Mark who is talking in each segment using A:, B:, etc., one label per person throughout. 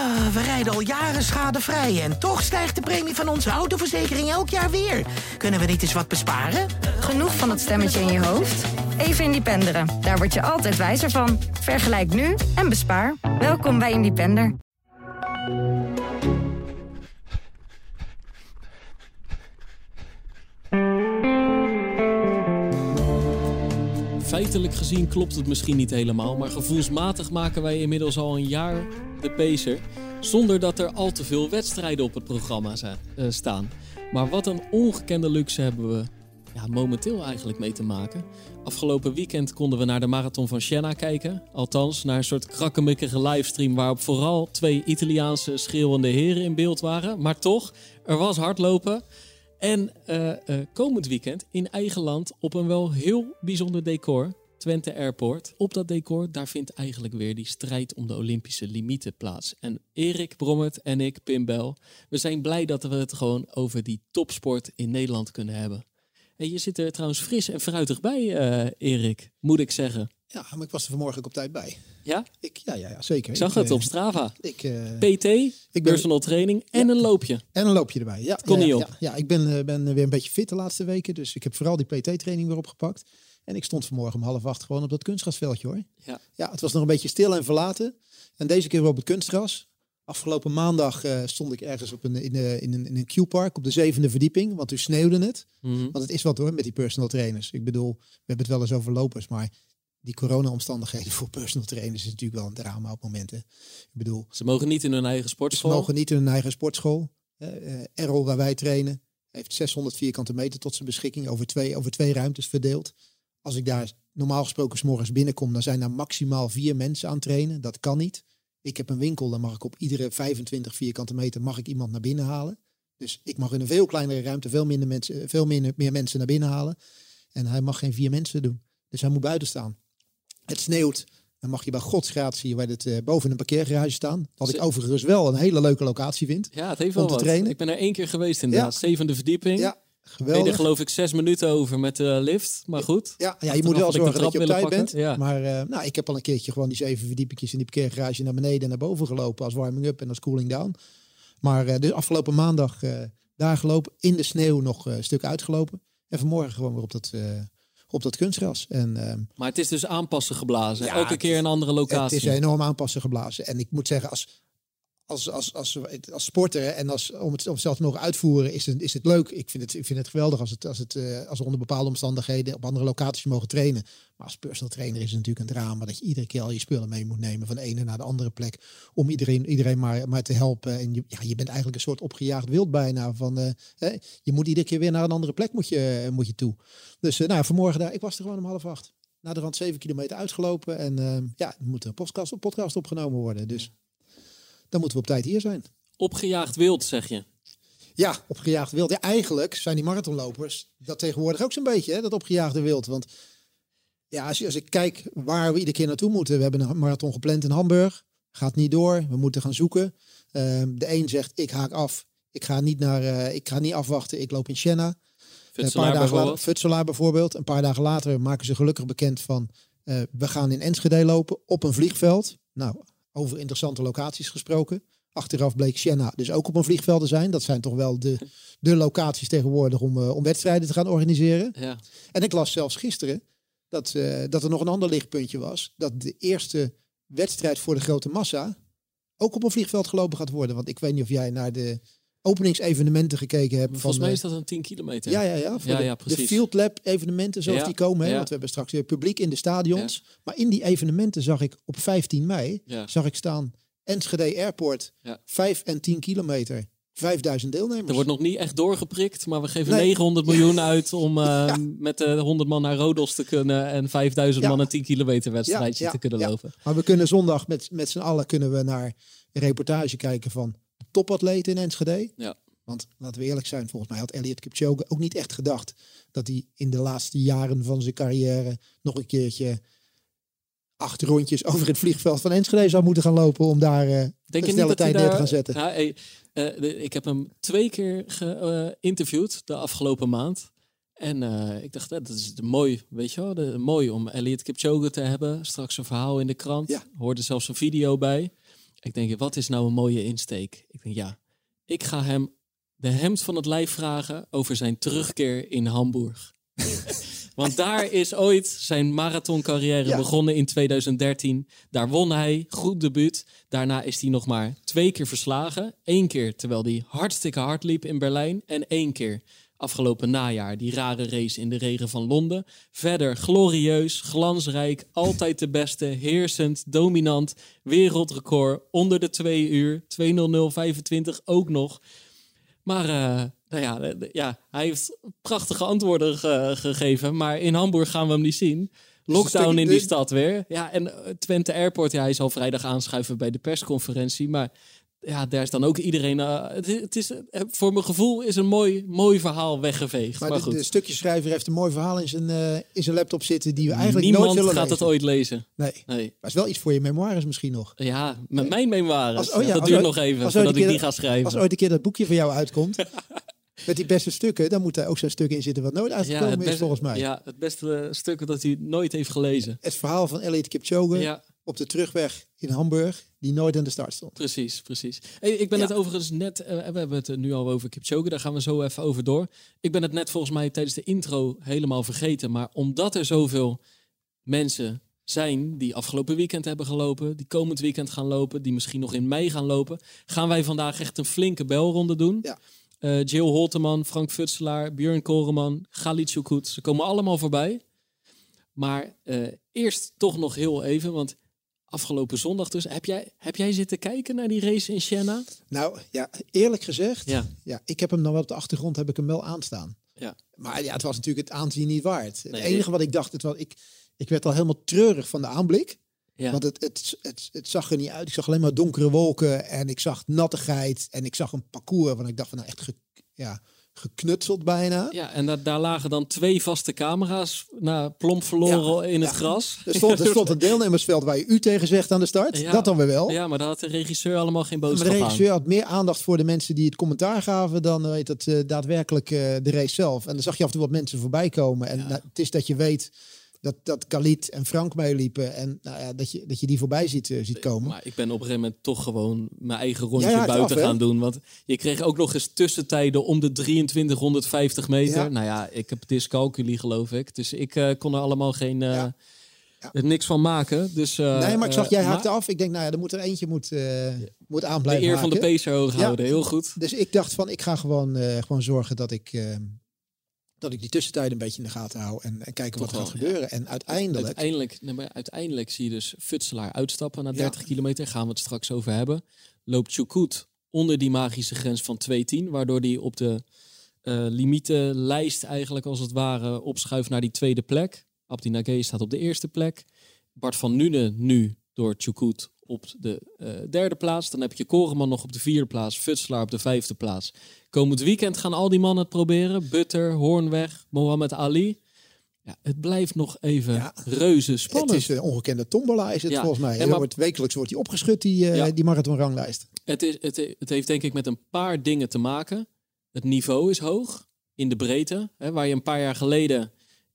A: Ah, we rijden al jaren schadevrij en toch stijgt de premie van onze autoverzekering elk jaar weer. Kunnen we niet eens wat besparen?
B: Genoeg van dat stemmetje in je hoofd? Even Independeren. Daar word je altijd wijzer van. Vergelijk nu en bespaar. Welkom bij Independer.
C: Feitelijk gezien klopt het misschien niet helemaal, maar gevoelsmatig maken wij inmiddels al een jaar de pacer. Zonder dat er al te veel wedstrijden op het programma eh, staan. Maar wat een ongekende luxe hebben we ja, momenteel eigenlijk mee te maken. Afgelopen weekend konden we naar de marathon van Siena kijken. Althans, naar een soort krakkemikkige livestream waarop vooral twee Italiaanse schreeuwende heren in beeld waren. Maar toch, er was hardlopen. En eh, eh, komend weekend in eigen land op een wel heel bijzonder decor. Twente Airport. Op dat decor, daar vindt eigenlijk weer die strijd om de Olympische limieten plaats. En Erik Brommert en ik, Pim Bel, we zijn blij dat we het gewoon over die topsport in Nederland kunnen hebben. En je zit er trouwens fris en fruitig bij, eh, Erik, moet ik zeggen.
D: Ja, maar ik was er vanmorgen ook op tijd bij.
C: Ja?
D: Ik, ja, ja, ja, zeker.
C: Ik zag het
D: eh,
C: op Strava.
D: Ik, eh,
C: PT,
D: ben-
C: personal training en een loopje.
D: en een loopje erbij. Ja,
C: kon
D: ja,
C: niet op.
D: Ja, ja, ik ben, ben weer een beetje fit de laatste weken. Dus ik heb vooral die PT-training weer opgepakt. En ik stond vanmorgen om half acht gewoon op dat kunstgrasveldje hoor.
C: Ja.
D: Ja, het was nog een beetje stil en verlaten. En deze keer op het kunstgras. Afgelopen maandag eh, stond ik ergens op een, in, een- in een, in een Q-park op de zevende verdieping. Want toen sneeuwde het.
C: Mhm.
D: Want het is wat hoor met die personal trainers. Ik bedoel, we hebben het wel eens over lopers. Maar die corona-omstandigheden voor personal trainers is natuurlijk wel een drama op momenten. Ik bedoel,
C: Ze mogen niet in hun eigen
D: ze
C: sportschool.
D: mogen niet in hun eigen sportschool. Eh, Errol, waar wij trainen, heeft 600 vierkante meter tot zijn beschikking over twee, over twee ruimtes verdeeld. Als ik daar normaal gesproken 's morgens binnenkom, dan zijn daar maximaal vier mensen aan het trainen. Dat kan niet. Ik heb een winkel, dan mag ik op iedere 25 vierkante meter mag ik iemand naar binnen halen. Dus ik mag in een veel kleinere ruimte veel minder mensen, veel minder, meer mensen naar binnen halen. En hij mag geen vier mensen doen. Dus hij moet buiten staan. Het sneeuwt. Dan mag je bij godsgratie bij het, eh, boven een parkeergarage staan. Wat ik overigens wel een hele leuke locatie vind.
C: Ja, het heeft
D: Om
C: wel
D: te
C: wat.
D: trainen.
C: Ik ben er één keer geweest inderdaad. Zevende verdieping.
D: Ja, Geweldig.
C: er geloof ik zes minuten over met de lift. Maar goed.
D: Ja, ja, je moet wel zorgen dat je op tijd bent.
C: Ja.
D: Maar eh, nou, ik heb al een keertje gewoon die zeven verdiepingjes in die parkeergarage naar beneden en naar boven gelopen als warming-up en als cooling down. Maar eh dus afgelopen maandag eh, daar gelopen, in de sneeuw nog eh, een stuk uitgelopen. En vanmorgen gewoon weer op dat, eh, op dat kunstgras. En ehm,
C: Maar het is dus aanpassen geblazen.
D: Ja,
C: Elke
D: het
C: keer een andere
D: het
C: locatie.
D: is enorm aanpassen geblazen. En ik moet zeggen, als, als, als, als, als sporter en als, om, het, om zelf te mogen uitvoeren, is het, is het leuk. Ik vind het, ik vind het geweldig als, het, als, het, eh, als onder bepaalde omstandigheden op andere locaties mogen trainen. Maar als personal trainer is het natuurlijk een drama dat je iedere keer al je spullen mee moet nemen van de ene naar de andere plek. Om iedereen, iedereen maar, maar te helpen. En je, ja, je bent eigenlijk een soort opgejaagd wild bijna. Van, eh, hè, je moet iedere keer weer naar een andere plek moet je, moet je toe. Dus eh, nou, vanmorgen daar, ik was er gewoon om half acht. Na de rand zeven kilometer uitgelopen. En eh, ja, er moet een podcast, podcast opgenomen worden. Dus dan moeten we op tijd hier zijn.
C: Opgejaagd wild, zeg je.
D: Ja, opgejaagd wild. Ja, eigenlijk zijn die marathonlopers dat tegenwoordig ook zo'n beetje, hè, dat opgejaagde wild. Want ja, als, je, als ik kijk waar we iedere keer naartoe moeten. We hebben een marathon gepland in Hamburg. Gaat niet door. We moeten gaan zoeken. Ehm, de een zegt, ik haak af. Ik ga niet, naar, eh, ik ga niet afwachten. Ik loop in Siena. Een paar
C: Futselaar
D: dagen later,
C: bijvoorbeeld.
D: Futselaar bijvoorbeeld. Een paar dagen later maken ze gelukkig bekend van... eh, we gaan in Enschede lopen op een vliegveld. Nou, over interessante locaties gesproken. Achteraf bleek Siena dus ook op een vliegveld te zijn. Dat zijn toch wel de, de locaties tegenwoordig om, eh, om wedstrijden te gaan organiseren.
C: Ja.
D: En ik las zelfs gisteren dat, eh, dat er nog een ander lichtpuntje was. Dat de eerste wedstrijd voor de grote massa ook op een vliegveld gelopen gaat worden. Want ik weet niet of jij naar de openingsevenementen gekeken hebt.
C: Volgens
D: van,
C: mij
D: eh,
C: is dat een 10 kilometer.
D: ja, ja, ja.
C: Ja,
D: de,
C: ja,
D: de
C: precies.
D: Field Lab evenementen zoals
C: Ja,
D: die komen. Hè? Want we hebben straks weer publiek in de stadions. Maar in die evenementen zag ik op 15 mei zag ik staan Enschede Airport.
C: Ja.
D: 5 en 10 kilometer. 5000 deelnemers.
C: Er wordt nog niet echt doorgeprikt, maar we geven
D: Nee.
C: 900 miljoen uit om eh, met de 100 man naar Rodos te kunnen en 5000
D: Ja.
C: man een 10 kilometer wedstrijdje
D: Ja,
C: te kunnen
D: ja.
C: lopen.
D: Maar we kunnen zondag met, met z'n allen kunnen we naar een reportage kijken van topatleten in Enschede.
C: Ja.
D: Want laten we eerlijk zijn, volgens mij had Elliot Kipchoge ook niet echt gedacht dat hij in de laatste jaren van zijn carrière nog een keertje acht rondjes over het vliegveld van Enschede zou moeten gaan lopen om daar eh
C: Denk
D: een
C: je niet
D: snelle tijd neer te gaan zetten.
C: Hey, eh, de- ik heb hem twee keer geïnterviewd de afgelopen maand. En eh, ik dacht, eh, dat is de mooi, weet je wel, de, mooi om Elliot Kipchoge te hebben. Straks een verhaal in de krant.
D: Ja.
C: Hoorde zelfs een video bij. Ik denk, wat is nou een mooie insteek? Ik denk, ja, ik ga hem de hemd van het lijf vragen over zijn terugkeer in Hamburg. Want daar is ooit zijn marathoncarrière
D: Ja.
C: begonnen in 2013. Daar won hij, goed debuut. Daarna is hij nog maar twee keer verslagen. Eén keer terwijl hij hartstikke hard liep in Berlijn. En één keer afgelopen najaar, die rare race in de regen van Londen. Verder glorieus, glansrijk, altijd de beste, heersend, dominant, wereldrecord onder de 2 uur, 2.00.25 ook nog. Maar eh, nou ja, ja, hij heeft prachtige antwoorden ge- gegeven. Maar in Hamburg gaan we hem niet zien. Lockdown in die stad weer. Ja, en eh, Twente Airport, hij zal vrijdag aanschuiven bij de persconferentie. Maar ja, daar is dan ook iedereen... eh, het, is- het is, eh, voor mijn gevoel is een mooi, mooi verhaal weggeveegd.
D: Maar,
C: Maar,
D: de,
C: goed,
D: de stukjeschrijver heeft een mooi verhaal in zijn, eh, in zijn laptop zitten die we eigenlijk
C: niemand
D: nooit zullen
C: gaat
D: lezen.
C: het ooit lezen.
D: Nee,
C: Nee.
D: maar is wel iets voor je memoires misschien nog.
C: Ja, met mijn memoires.
D: Als- oh ja,
C: dat
D: als
C: duurt
D: ooit-
C: nog even voordat ik die ga schrijven.
D: Als ooit een keer dat boekje van jou uitkomt, met die beste stukken, dan moet daar ook zo'n stuk in zitten wat nooit uitgekomen
C: het
D: is
C: beste-
D: volgens mij.
C: Ja, het beste stuk dat hij nooit heeft gelezen.
D: Het verhaal van Elliot Kipchoge
C: Ja,
D: op de terugweg in Hamburg, die nooit aan de start stond.
C: precies, precies. Hey, ik ben
D: Ja.
C: het overigens net, eh, we hebben het nu al over Kipchoge, daar gaan we zo even over door. Ik ben het net volgens mij tijdens de intro helemaal vergeten, maar omdat er zoveel mensen zijn die afgelopen weekend hebben gelopen, die komend weekend gaan lopen, die misschien nog in mei gaan lopen, gaan wij vandaag echt een flinke belronde doen.
D: Ja.
C: Eh, Jill Holteman, Frank Futselaar, Björn Koreman, Galit Chukut, ze komen allemaal voorbij. Maar eh, eerst toch nog heel even, want afgelopen zondag dus, heb jij, heb jij zitten kijken naar die race in Siena?
D: Nou ja, eerlijk gezegd,
C: Ja.
D: ja, ik heb hem dan wel op de achtergrond heb ik hem wel aanstaan.
C: Ja.
D: Maar ja, het was natuurlijk het aanzien niet waard.
C: Nee,
D: het enige wat ik dacht, het was, ik, ik werd al helemaal treurig van de aanblik.
C: Ja.
D: Want het, het, het, het zag er niet uit. Ik zag alleen maar donkere wolken en ik zag nattigheid. En ik zag een parcours waarvan ik dacht van nou echt ge, ja, geknutseld bijna.
C: Ja, en da- daar lagen dan twee vaste camera's, na plomp verloren
D: Ja,
C: in het
D: ja.
C: gras.
D: Er stond, er stond een deelnemersveld waar je u tegen zegt aan de start.
C: Ja.
D: Dat dan weer wel.
C: Ja, maar daar had de regisseur allemaal geen boodschap
D: de
C: aan.
D: regisseur had meer aandacht voor de mensen die het commentaar gaven dan eh, weet het, eh, daadwerkelijk eh, de race zelf. En dan zag je af en toe wat mensen voorbij komen. En nou, het is dat je weet dat, dat Khalid en Frank meeliepen. En nou ja, dat, je, dat je die voorbij ziet, eh, ziet komen.
C: Maar ik ben op een gegeven moment toch gewoon mijn eigen rondje
D: Ja, ja, het
C: buiten
D: af,
C: gaan doen. Want je kreeg ook nog eens tussentijden om de 2350 meter. Nou ja, ik heb dyscalculie geloof ik. Dus ik eh, kon er allemaal geen, eh, er niks van maken. Dus, eh,
D: nee, maar ik zag,
C: eh,
D: jij haakte af. Ik denk, nou ja, er moet er eentje moet, eh moet aan
C: De
D: blijven
C: eer van de pacer hoog houden, heel goed.
D: Dus ik dacht van, ik ga gewoon, eh, gewoon zorgen dat ik, eh, dat ik die tussentijden een beetje in de gaten hou. En, en kijken wat er gaat
C: ja.
D: gebeuren. En uiteindelijk...
C: Uiteindelijk, maar uiteindelijk zie je dus Futselaar uitstappen na
D: Ja.
C: 30 kilometer. Gaan we het straks over hebben. Loopt Chukut onder die magische grens van 2.10. Waardoor hij op de eh limietenlijst eigenlijk als het ware opschuift naar die tweede plek. Abdi Nagé staat op de eerste plek. Bart van Nune nu door Chukut op de eh, derde plaats. Dan heb je Koreman nog op de vierde plaats. Futselaar op de vijfde plaats. Komend weekend gaan al die mannen het proberen. Butter, Hoornweg, Mohammed Ali. Ja, het blijft nog even
D: Ja.
C: reuze
D: Het
C: spannend.
D: is een ongekende tombola, is het
C: Ja,
D: volgens mij.
C: en
D: En
C: maar-
D: wordt, wekelijks wordt die opgeschud, die, eh,
C: Ja.
D: die marathonranglijst.
C: Het, is, het, het heeft denk ik met een paar dingen te maken. Het niveau is hoog in de breedte. Hè, waar je een paar jaar geleden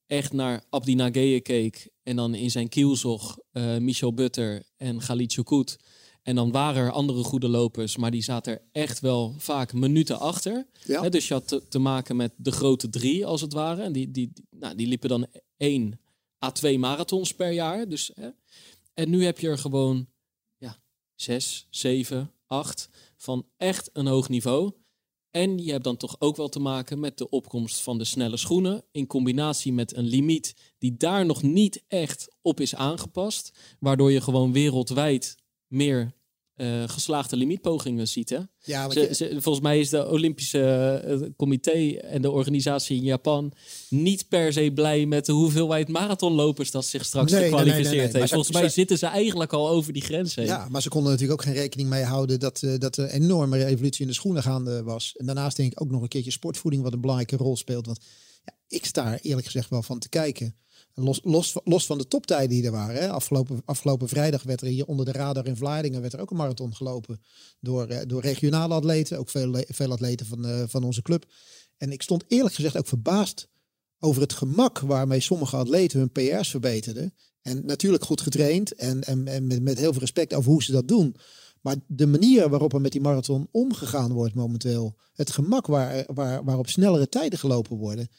C: echt naar Abdi Nageye keek. En dan in zijn kielzog eh, Michel Butter en Galit Chukut. En dan waren er andere goede lopers, maar die zaten er echt wel vaak minuten achter.
D: Ja.
C: Dus je had te, te maken met de grote drie, als het ware. En die, die, die- nou, die liepen dan één à twee marathons per jaar. Dus. En nu heb je er gewoon ja, zes, zeven, acht van echt een hoog niveau. En je hebt dan toch ook wel te maken met de opkomst van de snelle schoenen. In combinatie met een limiet die daar nog niet echt op is aangepast. Waardoor je gewoon wereldwijd meer eh, geslaagde limietpogingen ziet. Hè?
D: Ja,
C: Ze,
D: je-
C: ze- volgens mij is de Olympische eh, comité en de organisatie in Japan niet per se blij met de hoeveelheid marathonlopers dat zich straks
D: Nee,
C: gekwalificeerd
D: nee, nee. Maar
C: heeft.
D: ze-
C: Volgens mij zitten ze eigenlijk al over die grens heen.
D: ja, maar ze konden natuurlijk ook geen rekening mee houden dat, eh, dat er een enorme revolutie in de schoenen gaande was. En daarnaast denk ik ook nog een keertje sportvoeding wat een belangrijke rol speelt. Want ja, ik sta er eerlijk gezegd wel van te kijken. Los, los, los van de toptijden die er waren. Hè. Afgelopen, afgelopen vrijdag werd er hier onder de radar in Vlaardingen werd er ook een marathon gelopen. Door, eh, door regionale atleten, ook veel, veel atleten van, eh, van onze club. En ik stond eerlijk gezegd ook verbaasd over het gemak waarmee sommige atleten hun PR's verbeterden. En natuurlijk goed getraind en, en, en met, met heel veel respect over hoe ze dat doen. Maar de manier waarop er met die marathon omgegaan wordt momenteel, het gemak waar, waar, waarop snellere tijden gelopen worden,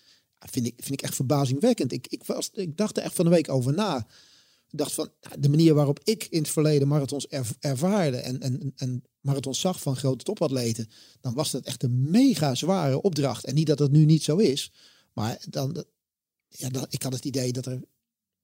D: vind ik, vind ik echt verbazingwekkend. Ik, ik, was, ik dacht er echt van de week over na. Ik dacht van de manier waarop ik in het verleden marathons ervaarde en, en, en marathons zag van grote topatleten, dan was dat echt een mega zware opdracht. En niet dat het nu niet zo is, maar dan, ja, dan, ik had het idee dat er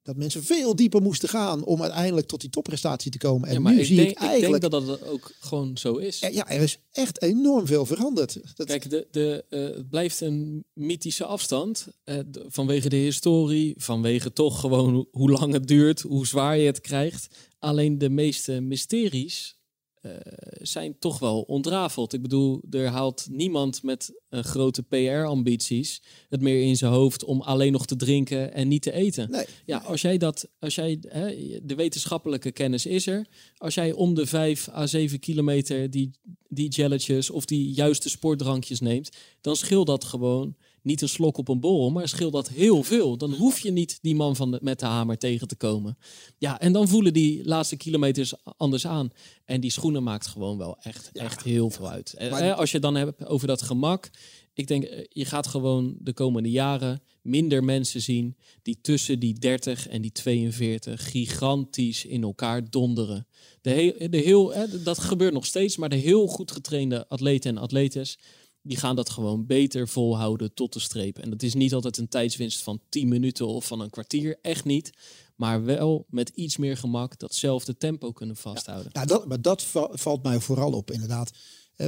D: dat mensen veel dieper moesten gaan om uiteindelijk tot die topprestatie te komen. En nu
C: ik
D: zie
C: denk,
D: ik eigenlijk
C: ik denk dat dat ook gewoon zo is.
D: Ja, er is echt enorm veel veranderd.
C: Dat... Kijk, de, de, uh, het blijft een mythische afstand uh, vanwege de historie, vanwege toch gewoon hoe lang het duurt, hoe zwaar je het krijgt. Alleen de meeste mysteries uh, zijn toch wel ontrafeld. Ik bedoel, er haalt niemand met uh, grote PR-ambities het meer in zijn hoofd om alleen nog te drinken en niet te eten.
D: Nee,
C: ja, als jij dat, als jij hè, de wetenschappelijke kennis is er, als jij om de 5 à 7 kilometer die, die jelletjes of die juiste sportdrankjes neemt, dan scheelt dat gewoon niet een slok op een borrel, maar scheelt dat heel veel. Dan hoef je niet die man van de, met de hamer tegen te komen. Ja, en dan voelen die laatste kilometers anders aan. En die schoenen maakt gewoon wel echt, echt heel veel uit. Maar... Als je dan hebt over dat gemak. Ik denk, eh, je gaat gewoon de komende jaren minder mensen zien die tussen die 30 en die 42 gigantisch in elkaar donderen. De heel, de heel, dat gebeurt nog steeds, maar de heel goed getrainde atleten en atletes die gaan dat gewoon beter volhouden tot de streep. En dat is niet altijd een tijdswinst van 10 minuten of van een kwartier, echt niet. Maar wel met iets meer gemak datzelfde tempo kunnen vasthouden.
D: Ja, dat, maar dat valt mij vooral op, inderdaad.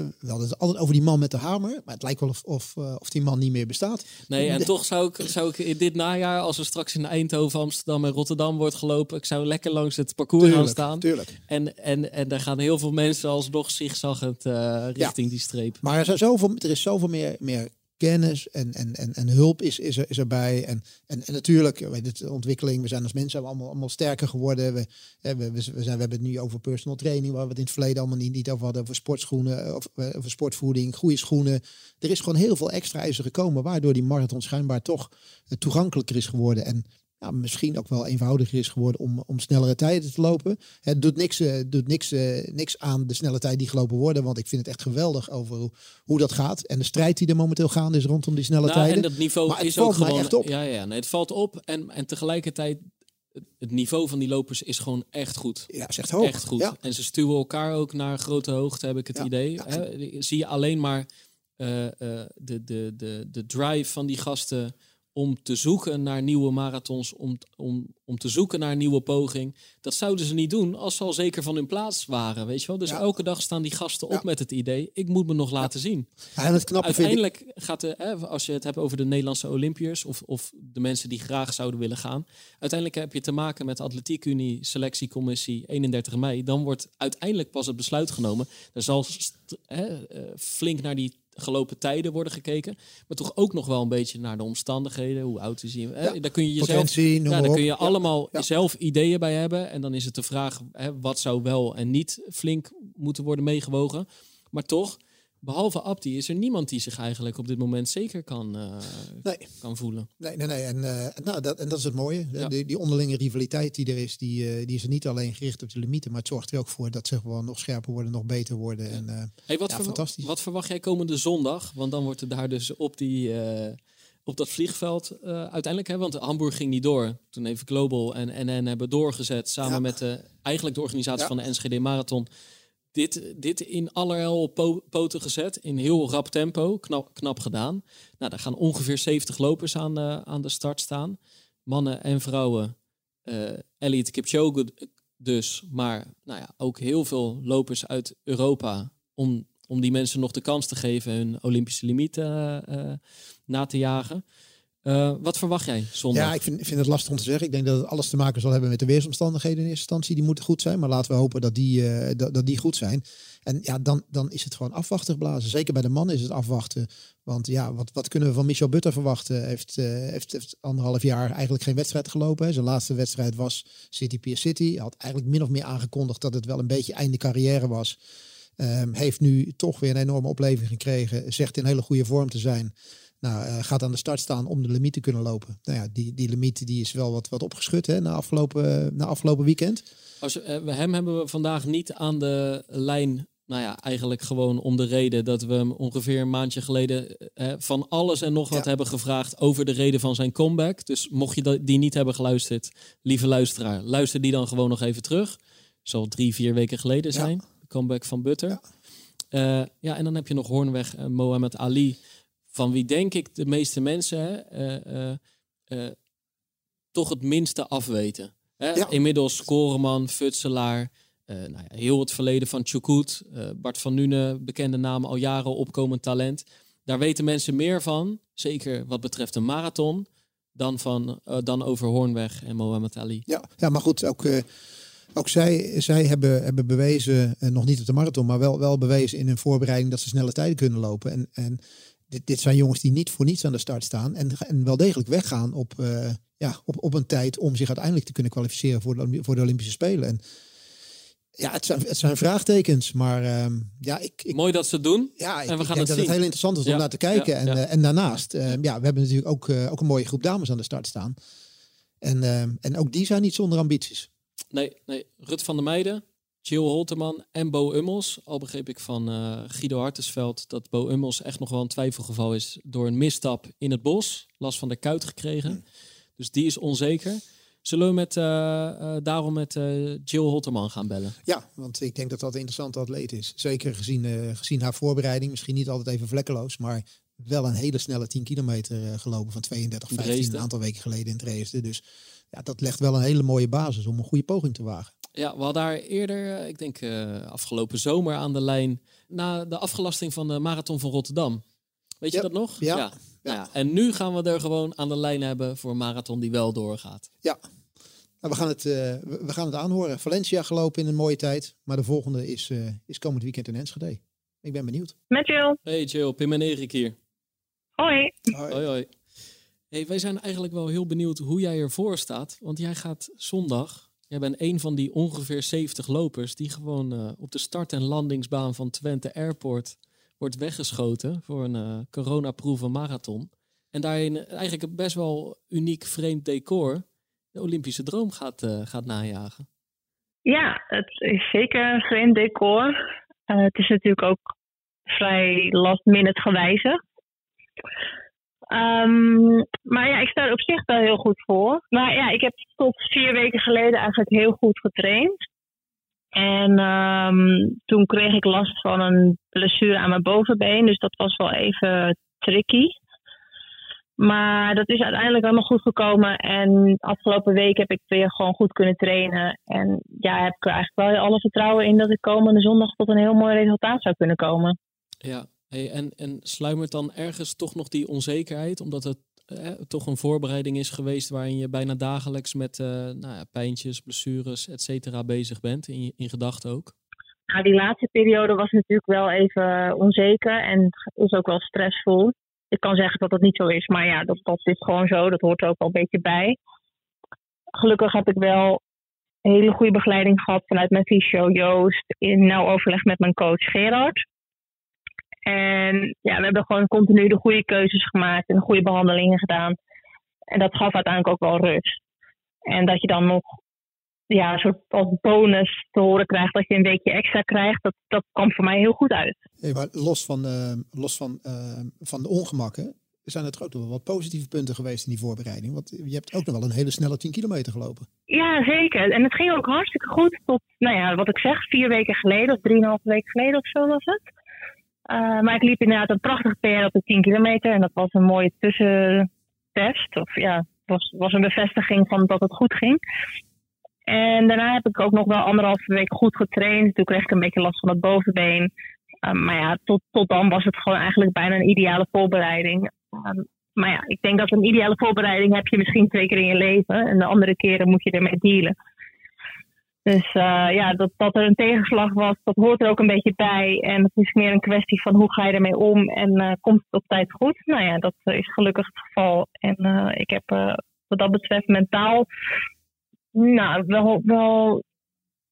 D: We hadden het altijd over die man met de hamer. Maar het lijkt wel of, of, eh, of die man niet meer bestaat.
C: Nee, en toch zou ik, zou ik in dit najaar, als er straks in Eindhoven, Amsterdam en Rotterdam wordt gelopen, ik zou lekker langs het parcours
D: tuurlijk,
C: gaan staan.
D: Tuurlijk.
C: En, en, en daar gaan heel veel mensen alsnog zigzaggend uh, richting
D: ja.
C: die streep.
D: Maar er, is zoveel, er is zoveel meer, meer kennis en, en, en, en hulp is, is, er, is erbij. En, en, en natuurlijk, weet de ontwikkeling, we zijn als mensen allemaal, allemaal sterker geworden. We, we, we, zijn, we hebben het nu over personal training, waar we het in het verleden allemaal niet, niet over hadden, over sportschoenen, of, over sportvoeding, goede schoenen. Er is gewoon heel veel extra ijzer gekomen, waardoor die marathon schijnbaar toch toegankelijker is geworden. En ja, misschien ook wel eenvoudiger is geworden om, om snellere tijden te lopen. Het doet niks, uh, doet niks, uh, niks aan de snelle tijd die gelopen worden. Want ik vind het echt geweldig over hoe, hoe dat gaat. En de strijd die er momenteel gaande is rondom die snelle
C: nou,
D: tijden.
C: En dat niveau
D: maar
C: is ook gewoon.
D: echt op.
C: Ja, ja nee, het valt op. En, en tegelijkertijd, het niveau van die lopers is gewoon echt goed.
D: Ja, is echt hoog.
C: Echt goed.
D: Ja.
C: En ze stuwen elkaar ook naar grote hoogte, heb ik het
D: Ja,
C: idee.
D: ja.
C: Hè? Zie je alleen maar eh, eh, de, de, de, de drive van die gasten om te zoeken naar nieuwe marathons, om, om, om te zoeken naar een nieuwe poging. Dat zouden ze niet doen als ze al zeker van hun plaats waren, weet je wel. Dus
D: Ja.
C: elke dag staan die gasten op met het idee, ik moet me nog laten zien.
D: Ja, en het knappe vind ik,
C: Uiteindelijk gaat de, hè, als je het hebt over de Nederlandse Olympiërs of, of de mensen die graag zouden willen gaan. Uiteindelijk heb je te maken met de Atletiek Unie selectiecommissie 31 mei. Dan wordt uiteindelijk pas het besluit genomen. Er zal hè, eh, flink naar die gelopen tijden worden gekeken. Maar toch ook nog wel een beetje naar de omstandigheden. Hoe oud is hij?
D: Ja,
C: Daar kun je jezelf ja, daar kun je allemaal
D: ja.
C: zelf ideeën bij hebben. En dan is het de vraag, hè, wat zou wel en niet flink moeten worden meegewogen. Maar toch, behalve Abdi, is er niemand die zich eigenlijk op dit moment zeker kan, eh,
D: Nee.
C: kan voelen.
D: Nee, nee, nee. En, eh, nou, dat, en dat is het mooie.
C: Ja.
D: Die, die onderlinge rivaliteit die er is, die, eh, die is er niet alleen gericht op de limieten, maar het zorgt er ook voor dat ze gewoon nog scherper worden, nog beter worden. En,
C: Hey, wat,
D: Ja,
C: verwa-
D: fantastisch.
C: wat verwacht jij komende zondag? Want dan wordt er daar dus op, die, op dat vliegveld uiteindelijk, hè, want Hamburg ging niet door. Toen even Global en NN hebben doorgezet samen
D: Ja.
C: met de, eigenlijk de organisatie
D: Ja.
C: van de NSGD Marathon. Dit, dit in allerlei po poten gezet, in heel rap tempo, knap, knap gedaan. Nou, daar gaan ongeveer 70 lopers aan, eh, aan de start staan. Mannen en vrouwen. eh Elliot Kipchoge dus, maar nou ja, ook heel veel lopers uit Europa om, om die mensen nog de kans te geven hun Olympische limiet eh, na te jagen. Eh, wat verwacht jij zondag?
D: ja, ik vind, vind het lastig om te zeggen. Ik denk dat het alles te maken zal hebben met de weersomstandigheden in eerste instantie. Die moeten goed zijn, maar laten we hopen dat die, eh, dat, die goed zijn. En ja, dan, dan is het gewoon afwachten blazen. Zeker bij de mannen is het afwachten. Want ja, wat, wat kunnen we van Michel Butter verwachten? Heeft, eh, heeft, heeft anderhalf jaar eigenlijk geen wedstrijd gelopen. Zijn laatste wedstrijd was City Pier City. Hij had eigenlijk min of meer aangekondigd dat het wel een beetje einde carrière was. Ehm, heeft nu toch weer een enorme opleving gekregen. Zegt in hele goede vorm te zijn. Nou, uh, gaat aan de start staan om de limiet te kunnen lopen. Nou ja, die, die limiet die is wel wat, wat opgeschud hè, na, afgelopen, na afgelopen weekend.
C: Als, uh, hem hebben we vandaag niet aan de lijn nou ja, eigenlijk gewoon om de reden dat we hem ongeveer een maandje geleden eh, van alles en nog wat ja. hebben gevraagd over de reden van zijn comeback. Dus mocht je die niet hebben geluisterd, lieve luisteraar, luister die dan gewoon nog even terug. Zal drie, vier weken geleden zijn, ja. comeback van Butter. Ja. Uh, ja, en dan heb je nog Hoornweg en Mohamed Ali, van wie denk ik de meeste mensen uh, toch het minste afweten. Hè? Inmiddels scoreman, futselaar, nou ja, heel het verleden van Chukut, Bart van Nune, bekende naam, al jaren opkomend talent. Daar weten mensen meer van, zeker wat betreft een marathon, dan, van, dan over Hoornweg en Mohamed Ali.
D: Ja, ja maar goed, ook, ook zij, zij hebben, hebben bewezen, nog niet op de marathon, maar wel, wel bewezen in hun voorbereiding dat ze snelle tijden kunnen lopen. En, en dit, dit zijn jongens die niet voor niets aan de start staan en, en wel degelijk weggaan op, ja, op, op een tijd om zich uiteindelijk te kunnen kwalificeren voor de, voor de Olympische Spelen. En, ja, het zijn, het zijn vraagtekens, maar uh, ja, ik, ik,
C: Mooi dat ze het doen.
D: Ja, ik,
C: en we gaan het
D: dat
C: zien.
D: het heel interessant is om
C: Ja,
D: naar te kijken.
C: ja,
D: en,
C: ja.
D: eh, en daarnaast, uh, ja, we hebben natuurlijk ook, uh, ook een mooie groep dames aan de start staan. En, uh, en ook die zijn niet zonder ambities.
C: Nee, nee, Rut van der Meijden, Jill Holterman en Bo Ummels. Al begreep ik van uh, Guido Hartesveld dat Bo Ummels echt nog wel een twijfelgeval is door een misstap in het bos. Last van de kuit gekregen.
D: Hmm.
C: Dus die is onzeker. Zullen we met, uh, uh, daarom met Jill Holterman gaan bellen?
D: Ja, want ik denk dat dat een interessante atleet is. Zeker gezien, gezien haar voorbereiding. Misschien niet altijd even vlekkeloos, maar wel een hele snelle 10 kilometer gelopen van 32, 15 een aantal weken geleden in Dresden. Dus ja, dat legt wel een hele mooie basis om een goede poging te wagen.
C: Ja, we hadden daar eerder, eh, ik denk uh, afgelopen zomer aan de lijn, na de afgelasting van de Marathon van Rotterdam. Weet je dat nog?
D: Ja.
C: ja. Nou ja. En nu gaan we er gewoon aan de lijn hebben voor een marathon die wel doorgaat.
D: Ja, nou, we, gaan het, uh, we gaan het aanhoren. Valencia gelopen in een mooie tijd, maar de volgende is, uh, is komend weekend in Enschede. Ik ben benieuwd.
E: Met Jill.
C: Hey Jill, Pim en Erik hier.
E: Hoi.
C: Hoi, hoi. hoi. Hey, wij zijn eigenlijk wel heel benieuwd hoe jij ervoor staat. Want jij gaat zondag, jij bent een van die ongeveer 70 lopers die gewoon uh, op de start- en landingsbaan van Twente Airport wordt weggeschoten voor een uh, coronaproeven marathon. En daarin eigenlijk een best wel uniek vreemd decor de Olympische droom gaat, uh, gaat najagen.
E: Ja, het is zeker een vreemd decor. Het is natuurlijk ook vrij last minute gewijzigd. Um, maar ja, ik sta er op zich wel heel goed voor. Maar ja, ik heb tot vier weken geleden eigenlijk heel goed getraind. En um, toen kreeg ik last van een blessure aan mijn bovenbeen. Dus dat was wel even tricky. Maar dat is uiteindelijk allemaal goed gekomen. En afgelopen week heb ik weer gewoon goed kunnen trainen. En ja, heb ik er eigenlijk wel alle vertrouwen in dat ik komende zondag tot een heel mooi resultaat zou kunnen komen.
C: Ja, en, en sluimert dan ergens toch nog die onzekerheid? Omdat het eh, toch een voorbereiding is geweest waarin je bijna dagelijks met uh, nou ja, pijntjes, blessures, et cetera bezig bent. In, in gedachten ook.
E: Nou, die laatste periode was natuurlijk wel even onzeker en is ook wel stressvol ik kan zeggen dat dat niet zo is, maar ja, dat, dat is gewoon zo. Dat hoort er ook wel een beetje bij. Gelukkig heb ik wel hele goede begeleiding gehad vanuit mijn fysio Joost in nauw overleg met mijn coach Gerard. En ja, we hebben gewoon continu de goede keuzes gemaakt en goede behandelingen gedaan. En dat gaf uiteindelijk ook wel rust. En dat je dan nog ja, een soort als bonus te horen krijgt dat je een weekje extra krijgt, dat, dat kwam voor mij heel goed uit.
D: Hey, maar los van, uh, los van, uh, van de ongemakken, zijn er ook nog wel wat positieve punten geweest in die voorbereiding. Want je hebt ook nog wel een hele snelle 10 kilometer gelopen.
E: Ja, zeker. En het ging ook hartstikke goed tot, nou ja, wat ik zeg, vier weken geleden of drieënhalf weken geleden of zo was het. Uh, maar ik liep inderdaad een prachtige PR op de 10 kilometer en dat was een mooie tussentest. Of ja, was, was een bevestiging van dat het goed ging. En daarna heb ik ook nog wel anderhalve week goed getraind. Toen kreeg ik een beetje last van het bovenbeen. Um, maar ja, tot, tot dan was het gewoon eigenlijk bijna een ideale voorbereiding. Um, maar ja, ik denk dat een ideale voorbereiding heb je misschien twee keer in je leven. En de andere keren moet je ermee dealen. Dus uh, ja, dat, dat er een tegenslag was, dat hoort er ook een beetje bij. En het is meer een kwestie van hoe ga je ermee om en uh, komt het op tijd goed? Nou ja, dat is gelukkig het geval. En uh, ik heb wat dat betreft mentaal nou, wel, wel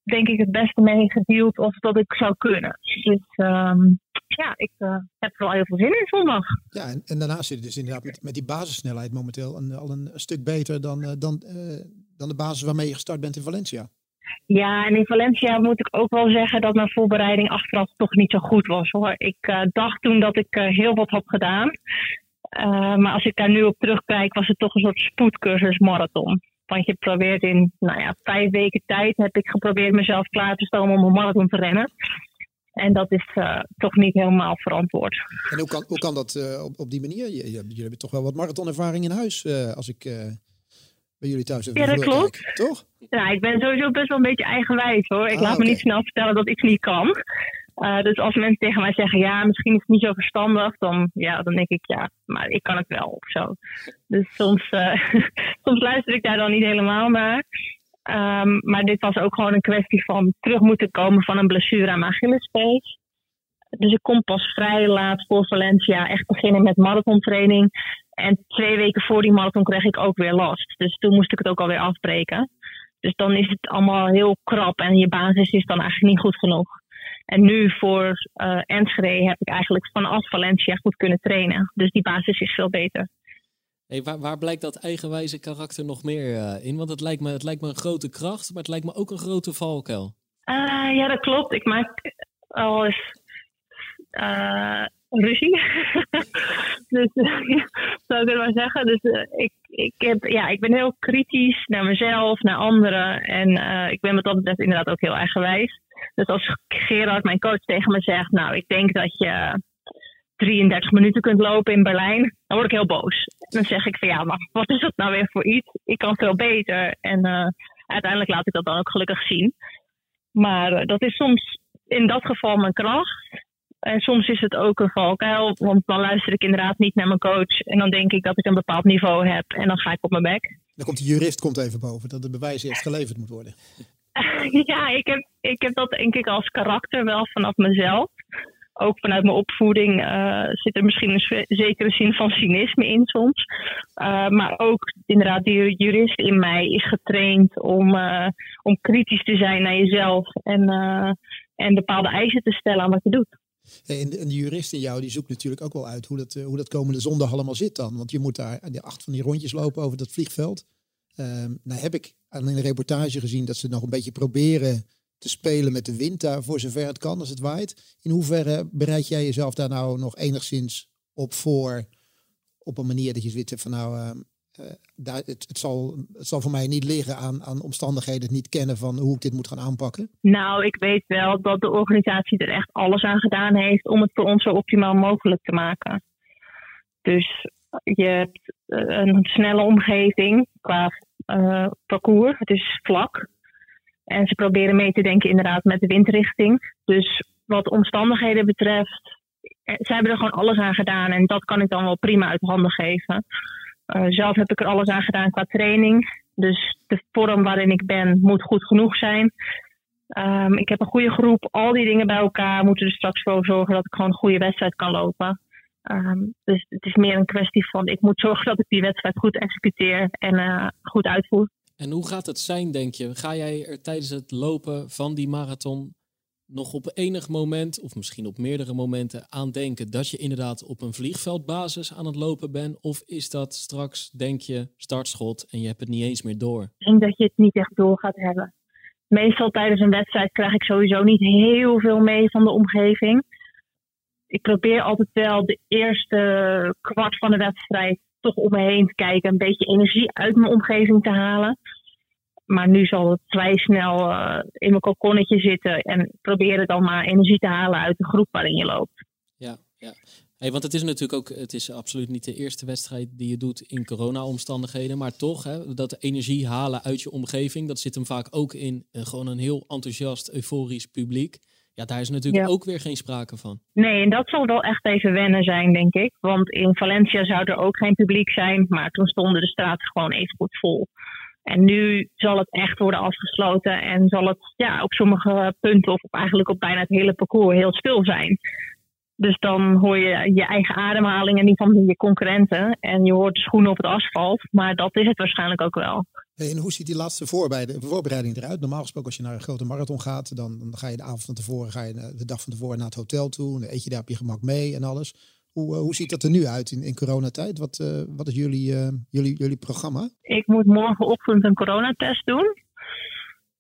E: denk ik het beste mee gedeeld of dat ik zou kunnen. Dus ehm, ja, ik heb er wel heel veel zin in zondag.
D: Ja, en, daarnaast zit je dus inderdaad met, die basissnelheid momenteel een, al een, stuk beter dan, dan, dan de basis waarmee je gestart bent in Valencia.
E: Ja, en in Valencia moet ik ook wel zeggen dat mijn voorbereiding achteraf toch niet zo goed was hoor. Ik dacht toen dat ik heel wat had gedaan. maar als ik daar nu op terugkijk, was het toch een soort spoedcursus marathon. Want je probeert in nou ja, vijf weken tijd heb ik geprobeerd mezelf klaar te stomen om een marathon te rennen. En dat is toch niet helemaal verantwoord.
D: En hoe kan, hoe kan dat op, die manier? Jullie hebben toch wel wat marathonervaring in huis, als ik bij jullie thuis
E: even Ja, dat klopt.
D: Toch?
E: Ja, ik ben sowieso best wel een beetje eigenwijs hoor. Ik ah, laat okay. me niet snel vertellen dat ik niet kan. Uh, dus als mensen tegen mij zeggen, ja, misschien is het niet zo verstandig, dan, ja, dan denk ik, ja, maar ik kan het wel of zo. Dus soms, uh, soms luister ik daar dan niet helemaal naar. Um, maar dit was ook gewoon een kwestie van terug moeten komen van een blessure aan mijn Achillespees. Dus ik kon pas vrij laat voor Valencia echt beginnen met marathontraining. En twee weken voor die marathon kreeg ik ook weer last. Dus toen moest ik het ook alweer afbreken. Dus dan is het allemaal heel krap en je basis is dan eigenlijk niet goed genoeg. En nu voor uh, Enschede heb ik eigenlijk vanaf Valencia goed kunnen trainen. Dus die basis is veel beter.
C: Hey, waar, waar blijkt dat eigenwijze karakter nog meer uh, in? Want het lijkt, me, het lijkt me een grote kracht, maar het lijkt me ook een grote valkuil.
E: Uh, ja, dat klopt. Ik maak al eens ruzie. dus zou ik het maar zeggen. Dus ik, ik, heb, ja, ik ben heel kritisch naar mezelf, naar anderen. En ik ben wat dat betreft inderdaad ook heel eigenwijs. Dus als Gerard, mijn coach, tegen me zegt: Nou, ik denk dat je 33 minuten kunt lopen in Berlijn, dan word ik heel boos. Dan zeg ik van ja, maar wat is dat nou weer voor iets? Ik kan veel beter. En uh, uiteindelijk laat ik dat dan ook gelukkig zien. Maar dat is soms in dat geval mijn kracht. En soms is het ook een valkuil, want dan luister ik inderdaad niet naar mijn coach. En dan denk ik dat ik een bepaald niveau heb en dan ga ik op mijn bek.
D: Dan komt de jurist komt even boven, dat de bewijs eerst geleverd moet worden.
E: ja, ik heb, ik heb dat denk ik als karakter wel vanaf mezelf. Ook vanuit mijn opvoeding uh, zit er misschien een zekere zin van cynisme in soms. Uh, maar ook inderdaad, die jurist in mij is getraind om, uh, om kritisch te zijn naar jezelf en, en bepaalde eisen te stellen aan wat je doet.
D: En de jurist in jou die zoekt natuurlijk ook wel uit hoe dat, hoe dat komende zondag allemaal zit dan. Want je moet daar acht van die rondjes lopen over dat vliegveld. Um, nou heb ik aan een reportage gezien dat ze nog een beetje proberen te spelen met de wind daar voor zover het kan als het waait. In hoeverre bereid jij jezelf daar nou nog enigszins op voor op een manier dat je zoiets hebt van nou, uh, uh, daar, het, het, zal, het zal voor mij niet liggen aan, aan omstandigheden, het niet kennen van hoe ik dit moet gaan aanpakken?
E: Nou, ik weet wel dat de organisatie er echt alles aan gedaan heeft om het voor ons zo optimaal mogelijk te maken. Dus je hebt eh, een snelle omgeving qua uh, parcours. Het is vlak. En ze proberen mee te denken inderdaad met de windrichting. Dus wat omstandigheden betreft, eh, ze hebben er gewoon alles aan gedaan. En dat kan ik dan wel prima uit handen geven. Uh, zelf heb ik er alles aan gedaan qua training. Dus de vorm waarin ik ben moet goed genoeg zijn. Um, ik heb een goede groep. Al die dingen bij elkaar moeten er straks voor zorgen dat ik gewoon een goede wedstrijd kan lopen. Um, dus het is meer een kwestie van ik moet zorgen dat ik die wedstrijd goed executeer en uh, goed uitvoer.
C: En hoe gaat het zijn, denk je? Ga jij er tijdens het lopen van die marathon nog op enig moment, of misschien op meerdere momenten, aan denken dat je inderdaad op een vliegveldbasis aan het lopen bent? Of is dat straks, denk je, startschot en je hebt het niet eens meer door?
E: Ik denk dat je het niet echt door gaat hebben. Meestal tijdens een wedstrijd krijg ik sowieso niet heel veel mee van de omgeving ik probeer altijd wel de eerste kwart van de wedstrijd toch om me heen te kijken. Een beetje energie uit mijn omgeving te halen. Maar nu zal het vrij snel uh, in mijn kokonnetje zitten. En proberen dan maar energie te halen uit de groep waarin je loopt.
C: Ja, ja. Hey, want het is natuurlijk ook, het is absoluut niet de eerste wedstrijd die je doet in corona-omstandigheden. Maar toch, hè, dat energie halen uit je omgeving, dat zit hem vaak ook in uh, gewoon een heel enthousiast, euforisch publiek. Ja, daar is natuurlijk ook weer geen sprake van.
E: Nee, en dat zal wel echt even wennen zijn, denk ik. Want in Valencia zou er ook geen publiek zijn, maar toen stonden de straten gewoon even goed vol. En nu zal het echt worden afgesloten en zal het ja, op sommige punten, of eigenlijk op bijna het hele parcours, heel stil zijn. Dus dan hoor je je eigen ademhaling en die van je concurrenten. En je hoort de schoenen op het asfalt. Maar dat is het waarschijnlijk ook wel.
D: En hoe ziet die laatste voorbereiding, voorbereiding eruit? Normaal gesproken als je naar een grote marathon gaat, dan, dan ga je de avond van tevoren, ga je de dag van tevoren naar het hotel toe. Dan eet je daar op je gemak mee en alles. Hoe, hoe ziet dat er nu uit in, in coronatijd? Wat, uh, wat is jullie, uh, jullie, jullie programma?
E: Ik moet morgenochtend een coronatest doen.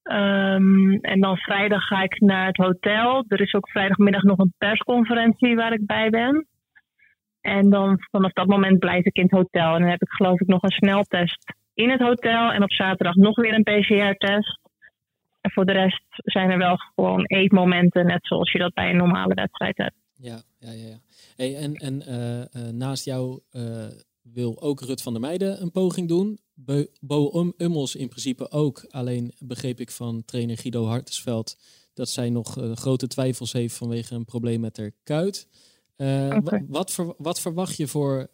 E: Um, en dan vrijdag ga ik naar het hotel. Er is ook vrijdagmiddag nog een persconferentie waar ik bij ben. En dan vanaf dat moment blijf ik in het hotel. En dan heb ik geloof ik nog een sneltest in het hotel. En op zaterdag nog weer een PCR-test. En voor de rest zijn er wel gewoon eetmomenten, net zoals je dat bij een normale wedstrijd hebt.
C: Ja, ja, ja. ja. Hey, en en uh, uh, naast jou uh, wil ook Rut van der Meijden een poging doen. Bo, Bo Ummels in principe ook. Alleen begreep ik van trainer Guido Hartesveld dat zij nog grote twijfels heeft vanwege een probleem met haar kuit. Okay. wat, ver, wat, verwacht je voor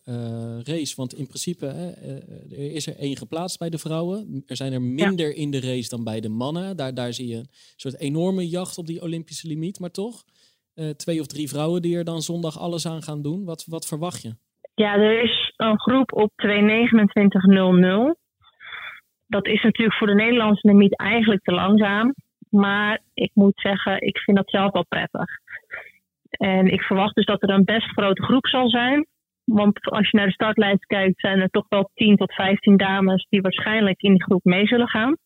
C: race? Want in principe er is er één geplaatst bij de vrouwen. Er zijn er minder ja. in de race dan bij de mannen. Daar, daar zie je een soort enorme jacht op die Olympische limiet. Maar toch, twee of drie vrouwen die er dan zondag alles aan gaan doen. Wat, wat verwacht je?
E: Ja, er is een groep op 2.29.00. Dat is natuurlijk voor de Nederlandse limiet eigenlijk te langzaam. Maar ik moet zeggen, ik vind dat zelf wel prettig. En ik verwacht dus dat er een best grote groep zal zijn. Want als je naar de startlijst kijkt, zijn er toch wel 10 tot 15 dames die waarschijnlijk in die groep mee zullen gaan.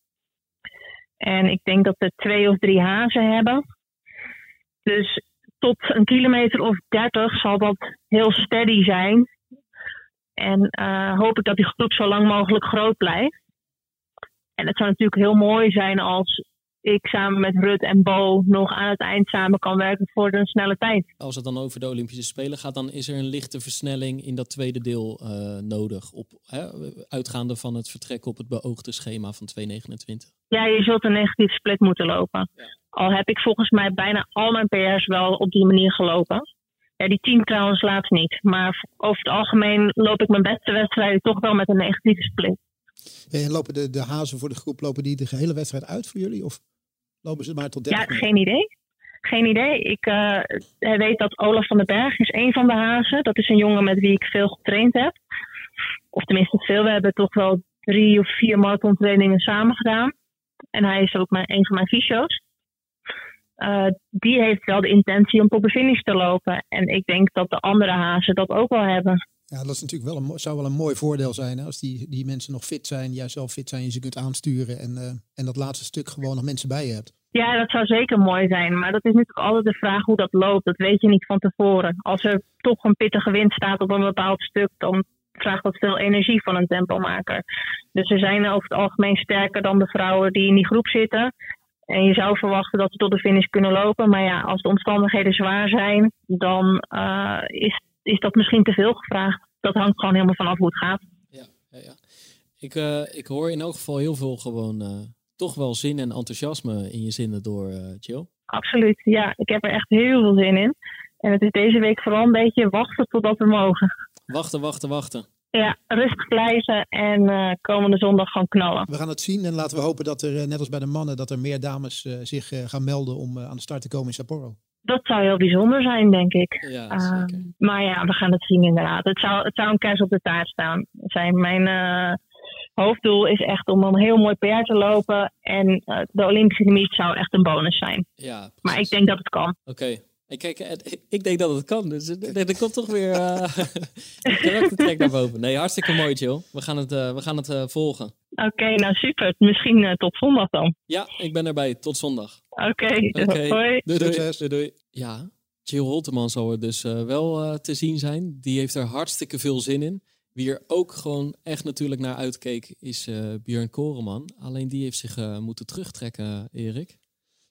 E: En ik denk dat we twee of drie hazen hebben. Dus tot een kilometer of 30 zal dat heel steady zijn. En uh, hoop ik dat die groep zo lang mogelijk groot blijft. En het zou natuurlijk heel mooi zijn als ik samen met Rut en Bo nog aan het eind samen kan werken voor een snelle tijd.
C: Als het dan over de Olympische Spelen gaat, dan is er een lichte versnelling in dat tweede deel uh, nodig. Op, hè, uitgaande van het vertrek op het beoogde schema van 2.29.
E: Ja, je zult een negatieve split moeten lopen. Ja. Al heb ik volgens mij bijna al mijn PR's wel op die manier gelopen. Ja, die team trouwens laatst niet. Maar over het algemeen loop ik mijn beste wedstrijden toch wel met een negatieve split.
D: En lopen de, de hazen voor de groep, lopen die de gehele wedstrijd uit voor jullie? Of lopen ze maar tot 30
E: Ja, geen idee. Geen idee. Ik uh, weet dat Olaf van den Berg is een van de hazen. Dat is een jongen met wie ik veel getraind heb. Of tenminste veel. We hebben toch wel drie of vier marathontrainingen samen gedaan. En hij is ook mijn, een van mijn fysio's. Uh, die heeft wel de intentie om tot de finish te lopen. En ik denk dat de andere hazen dat ook wel hebben.
D: Ja, dat is natuurlijk wel een, zou wel een mooi voordeel zijn hè? als die, die mensen nog fit zijn, jij zelf fit zijn, je ze kunt aansturen en, uh, en dat laatste stuk gewoon nog mensen bij je hebt.
E: Ja, dat zou zeker mooi zijn. Maar dat is natuurlijk altijd de vraag hoe dat loopt. Dat weet je niet van tevoren. Als er toch een pittige wind staat op een bepaald stuk, dan vraagt dat veel energie van een tempomaker. Dus ze zijn over het algemeen sterker dan de vrouwen die in die groep zitten. En je zou verwachten dat ze tot de finish kunnen lopen. Maar ja, als de omstandigheden zwaar zijn, dan uh, is is dat misschien te veel gevraagd. Dat hangt gewoon helemaal vanaf hoe het gaat.
C: Ja, ja, ja. Ik, uh, ik hoor in elk geval heel veel gewoon uh, toch wel zin en enthousiasme in je zinnen door, uh, Jill.
E: Absoluut, ja. Ik heb er echt heel veel zin in. En het is deze week vooral een beetje wachten totdat we mogen.
C: Wachten, wachten, wachten.
E: Ja, rustig blijven en uh, komende zondag gewoon knallen.
D: We gaan het zien en laten we hopen dat er, net als bij de mannen, dat er meer dames uh, zich uh, gaan melden om aan de start te komen in Sapporo.
E: Dat zou heel bijzonder zijn, denk ik.
C: Ja, zeker.
E: Uh, maar ja, we gaan het zien inderdaad. Het zou, het zou een kers op de taart staan. Zijn mijn uh, hoofddoel is echt om een heel mooi PR te lopen. En uh, de Olympische limiet zou echt een bonus zijn.
C: Ja,
E: maar ik denk dat het kan.
C: Oké. Okay. Kijk, ik denk dat het kan. Dus er komt toch weer uh, karaktertrek naar boven. Nee, hartstikke mooi, Jill. We gaan het, uh, we gaan het uh, volgen.
E: Oké, okay, nou super. Misschien tot zondag dan.
C: Ja, ik ben erbij. Tot zondag.
E: Oké, okay, okay. hoi.
C: Doei, doei. doei, doei. Ja, Jill Holteman zal er dus wel te zien zijn. Die heeft er hartstikke veel zin in. Wie er ook gewoon echt natuurlijk naar uitkeek is Björn Koreman. Alleen die heeft zich moeten terugtrekken, Erik.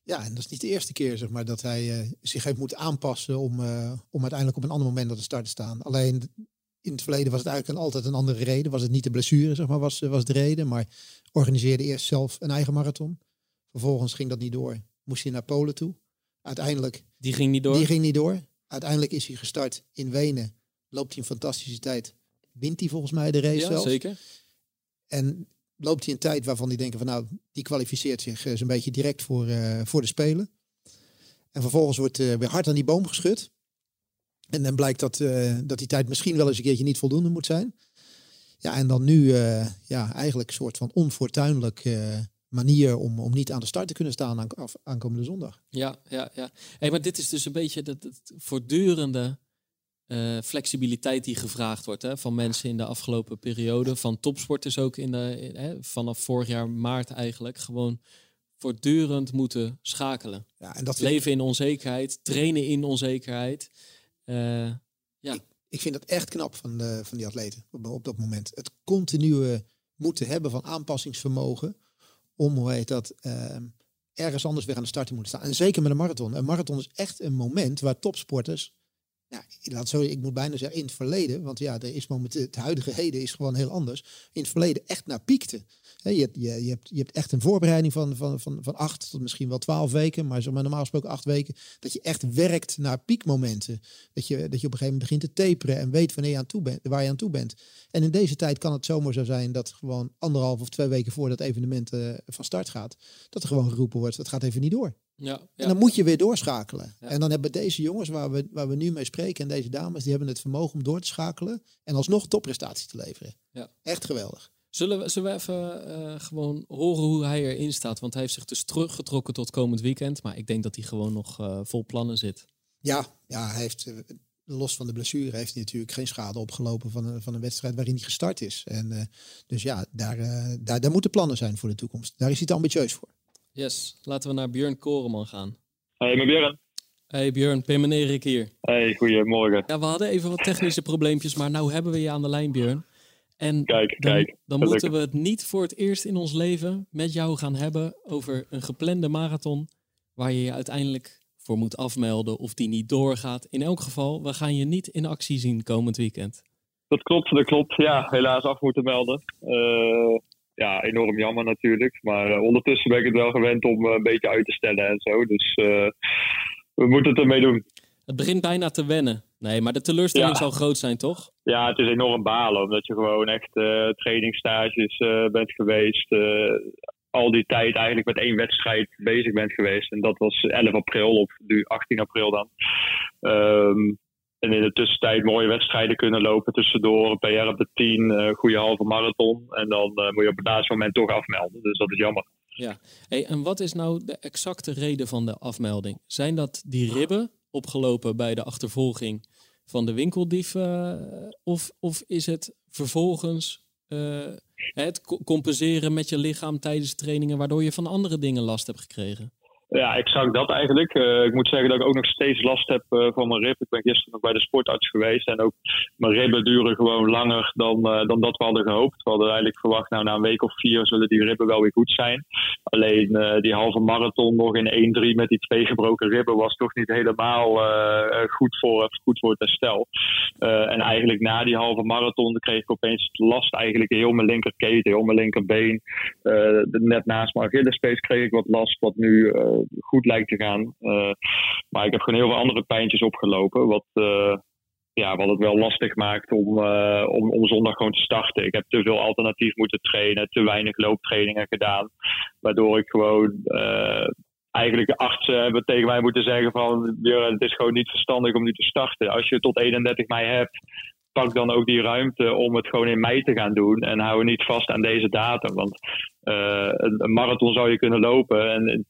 D: Ja, en dat is niet de eerste keer zeg maar, dat hij uh, zich heeft moeten aanpassen om, uh, om uiteindelijk op een ander moment aan de start te staan. Alleen in het verleden was het eigenlijk een, altijd een andere reden. Was het niet de blessure, zeg maar, was, was de reden. Maar organiseerde eerst zelf een eigen marathon. Vervolgens ging dat niet door. Moest hij naar Polen toe. Uiteindelijk.
C: Die ging niet door?
D: Die ging niet door. Uiteindelijk is hij gestart in Wenen. Loopt hij een fantastische tijd. Wint hij volgens mij de race
C: ja,
D: zelf.
C: zeker.
D: En loopt hij een tijd waarvan die denken van nou, die kwalificeert zich uh, zo'n beetje direct voor, uh, voor de Spelen. En vervolgens wordt uh, weer hard aan die boom geschud. En dan blijkt dat, dat die tijd misschien wel eens een keertje niet voldoende moet zijn. Ja, en dan nu ja, eigenlijk een soort van onfortuinlijk manier om, om niet aan de start te kunnen staan aan, aankomende zondag.
C: Ja, ja, ja. Hey, maar dit is dus een beetje dat het voortdurende uh, flexibiliteit die gevraagd wordt hè, van mensen in de afgelopen periode, van topsporters ook in de, hè, vanaf vorig jaar maart eigenlijk, gewoon voortdurend moeten schakelen. Ja, en dat Leven in onzekerheid, trainen in onzekerheid. Uh, ja.
D: Ik, ik, vind dat echt knap van, de, van die atleten op, op dat moment. Het continue moeten hebben van aanpassingsvermogen om, hoe heet dat, uh, ergens anders weer aan de start te moeten staan. En zeker met een marathon. Een marathon is echt een moment waar topsporters ja, laat zo, ik moet bijna zeggen in het verleden, want ja, er is momenteel, het huidige heden is gewoon heel anders. In het verleden echt naar piekte. je, hebt, je, je, hebt, je hebt echt een voorbereiding van, van, van, van acht tot misschien wel twaalf weken, maar zo normaal gesproken acht weken. Dat je echt werkt naar piekmomenten. Dat je, dat je op een gegeven moment begint te taperen en weet wanneer je aan toe bent, waar je aan toe bent. En in deze tijd kan het zomaar zo zijn dat gewoon anderhalf of twee weken voor dat evenement uh, van start gaat, dat er gewoon geroepen wordt, dat gaat even niet door. Ja, En dan moet je weer doorschakelen. En dan hebben deze jongens waar we, waar we nu mee spreken en deze dames, die hebben het vermogen om door te schakelen en alsnog topprestaties te leveren. Ja. Echt geweldig.
C: Zullen we, zullen we even uh, gewoon horen hoe hij erin staat? Want hij heeft zich dus teruggetrokken tot komend weekend. Maar ik denk dat hij gewoon nog uh, vol plannen zit.
D: Ja, ja hij heeft, uh, los van de blessure, heeft hij natuurlijk geen schade opgelopen van een, van een wedstrijd waarin hij gestart is. En, dus ja, daar, daar, daar moeten plannen zijn voor de toekomst. Daar is hij te ambitieus voor.
C: Yes, laten we naar Björn Koreman gaan.
F: Hey, met Björn.
C: Hey Björn, Pim en Erik hier.
F: Hey, goedemorgen.
C: Ja, we hadden even wat technische probleempjes, maar nu hebben we je aan de lijn, Björn. En
F: kijk,
C: dan,
F: kijk.
C: Dan moeten we het niet voor het eerst in ons leven met jou gaan hebben over een geplande marathon waar je je uiteindelijk voor moet afmelden of die niet doorgaat. In elk geval, we gaan je niet in actie zien komend weekend.
F: Dat klopt, dat klopt. Ja, helaas af moeten melden. Uh, ja, enorm jammer natuurlijk. Maar uh, ondertussen ben ik het wel gewend om uh, een beetje uit te stellen en zo. Dus uh, we moeten het ermee doen.
C: Het begint bijna te wennen. Nee, maar de teleurstelling ja. zal groot zijn, toch?
F: Ja, het is enorm balen. Omdat je gewoon echt trainingsstages bent geweest. al die tijd eigenlijk met één wedstrijd bezig bent geweest. En dat was 11 april, of nu 18 april dan. Um, en in de tussentijd mooie wedstrijden kunnen lopen tussendoor. PR op de 10, een goede halve marathon. En dan uh, moet je op het laatste moment toch afmelden. Dus dat is jammer.
C: Ja, hey, en wat is nou de exacte reden van de afmelding? Zijn dat die ribben opgelopen bij de achtervolging van de winkeldief? Uh, of, of is het vervolgens het compenseren met je lichaam tijdens trainingen, waardoor je van andere dingen last hebt gekregen?
F: Ja, exact dat eigenlijk. Uh, ik moet zeggen dat ik ook nog steeds last heb uh, van mijn rib. Ik ben gisteren nog bij de sportarts geweest. En ook mijn ribben duren gewoon langer dan, uh, dan dat we hadden gehoopt. We hadden eigenlijk verwacht, nou na een week of vier zullen die ribben wel weer goed zijn. Alleen die halve marathon nog in 1-3 met die twee gebroken ribben was toch niet helemaal goed, voor, goed voor het herstel. en eigenlijk na die halve marathon kreeg ik opeens last eigenlijk heel mijn linkerketen, heel mijn linkerbeen. net naast mijn Achillespees kreeg ik wat last, wat nu goed lijkt te gaan. Uh, maar ik heb gewoon heel veel andere pijntjes opgelopen. Wat, uh, ja, wat het wel lastig maakt om, uh, om, om zondag gewoon te starten. Ik heb te veel alternatief moeten trainen, te weinig looptrainingen gedaan. Waardoor ik gewoon eigenlijk de artsen hebben tegen mij moeten zeggen van het is gewoon niet verstandig om nu te starten. Als je tot 31 mei hebt, pak dan ook die ruimte om het gewoon in mei te gaan doen. En hou niet vast aan deze datum. Want uh, een marathon zou je kunnen lopen. En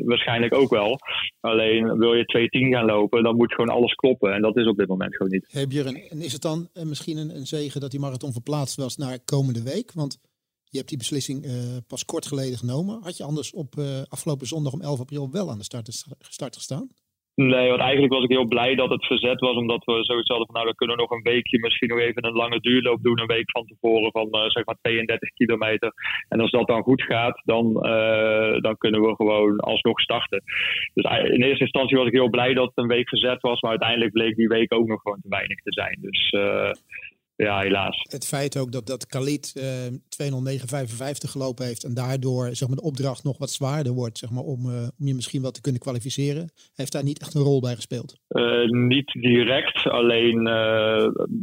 F: 2.13 waarschijnlijk ook wel. Alleen wil je 2.10 gaan lopen, dan moet gewoon alles kloppen. En dat is op dit moment gewoon niet.
D: Hey Björn, en is het dan eh, misschien een, zegen dat die marathon verplaatst was naar komende week? Want je hebt die beslissing uh, pas kort geleden genomen. Had je anders op afgelopen zondag om 11 april wel aan de start gestaan?
F: Nee, want eigenlijk was ik heel blij dat het verzet was. Omdat we zoiets hadden van nou, dan kunnen we nog een weekje misschien nog even een lange duurloop doen. Een week van tevoren van uh, zeg maar 32 kilometer. En als dat dan goed gaat, dan, uh, dan kunnen we gewoon alsnog starten. Dus in eerste instantie was ik heel blij dat het een week verzet was. Maar uiteindelijk bleek die week ook nog gewoon te weinig te zijn. Dus uh, ja, helaas.
D: Het feit ook dat, dat Khalid uh, 209,55 gelopen heeft en daardoor zeg maar, de opdracht nog wat zwaarder wordt zeg maar, om, uh, om je misschien wat te kunnen kwalificeren, heeft daar niet echt een rol bij gespeeld?
F: Uh, niet direct, alleen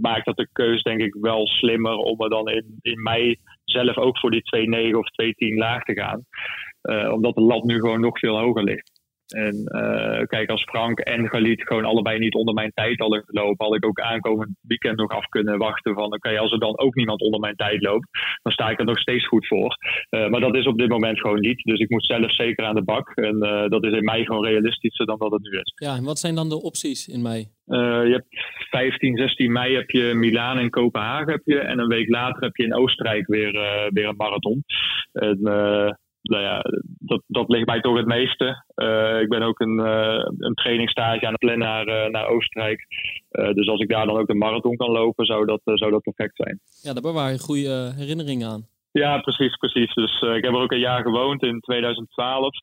F: maakt dat de keus denk ik wel slimmer om er dan in, in mei zelf ook voor die 2,9 of 2,10 laag te gaan. omdat de lat nu gewoon nog veel hoger ligt. En uh, kijk, als Frank en Galit gewoon allebei niet onder mijn tijd hadden gelopen, had ik ook aankomend weekend nog af kunnen wachten van oké, als er dan ook niemand onder mijn tijd loopt, dan sta ik er nog steeds goed voor. Uh, maar dat is op dit moment gewoon niet. Dus ik moet zelf zeker aan de bak. En uh, dat is in mei gewoon realistischer dan dat het nu is.
C: Ja, en wat zijn dan de opties in mei?
F: je hebt 15, 16 mei heb je Milaan en Kopenhagen heb je. En een week later heb je in Oostenrijk weer, weer een marathon. En, nou ja, dat, dat ligt mij toch het meeste. Uh, ik ben ook een, uh, een trainingstage aan het plannen naar, uh, naar Oostenrijk. dus als ik daar dan ook de marathon kan lopen, zou dat, zou dat perfect zijn.
C: Ja, daar bewaar je goede herinneringen aan.
F: Ja, precies, precies. Dus ik heb er ook een jaar gewoond in 2012.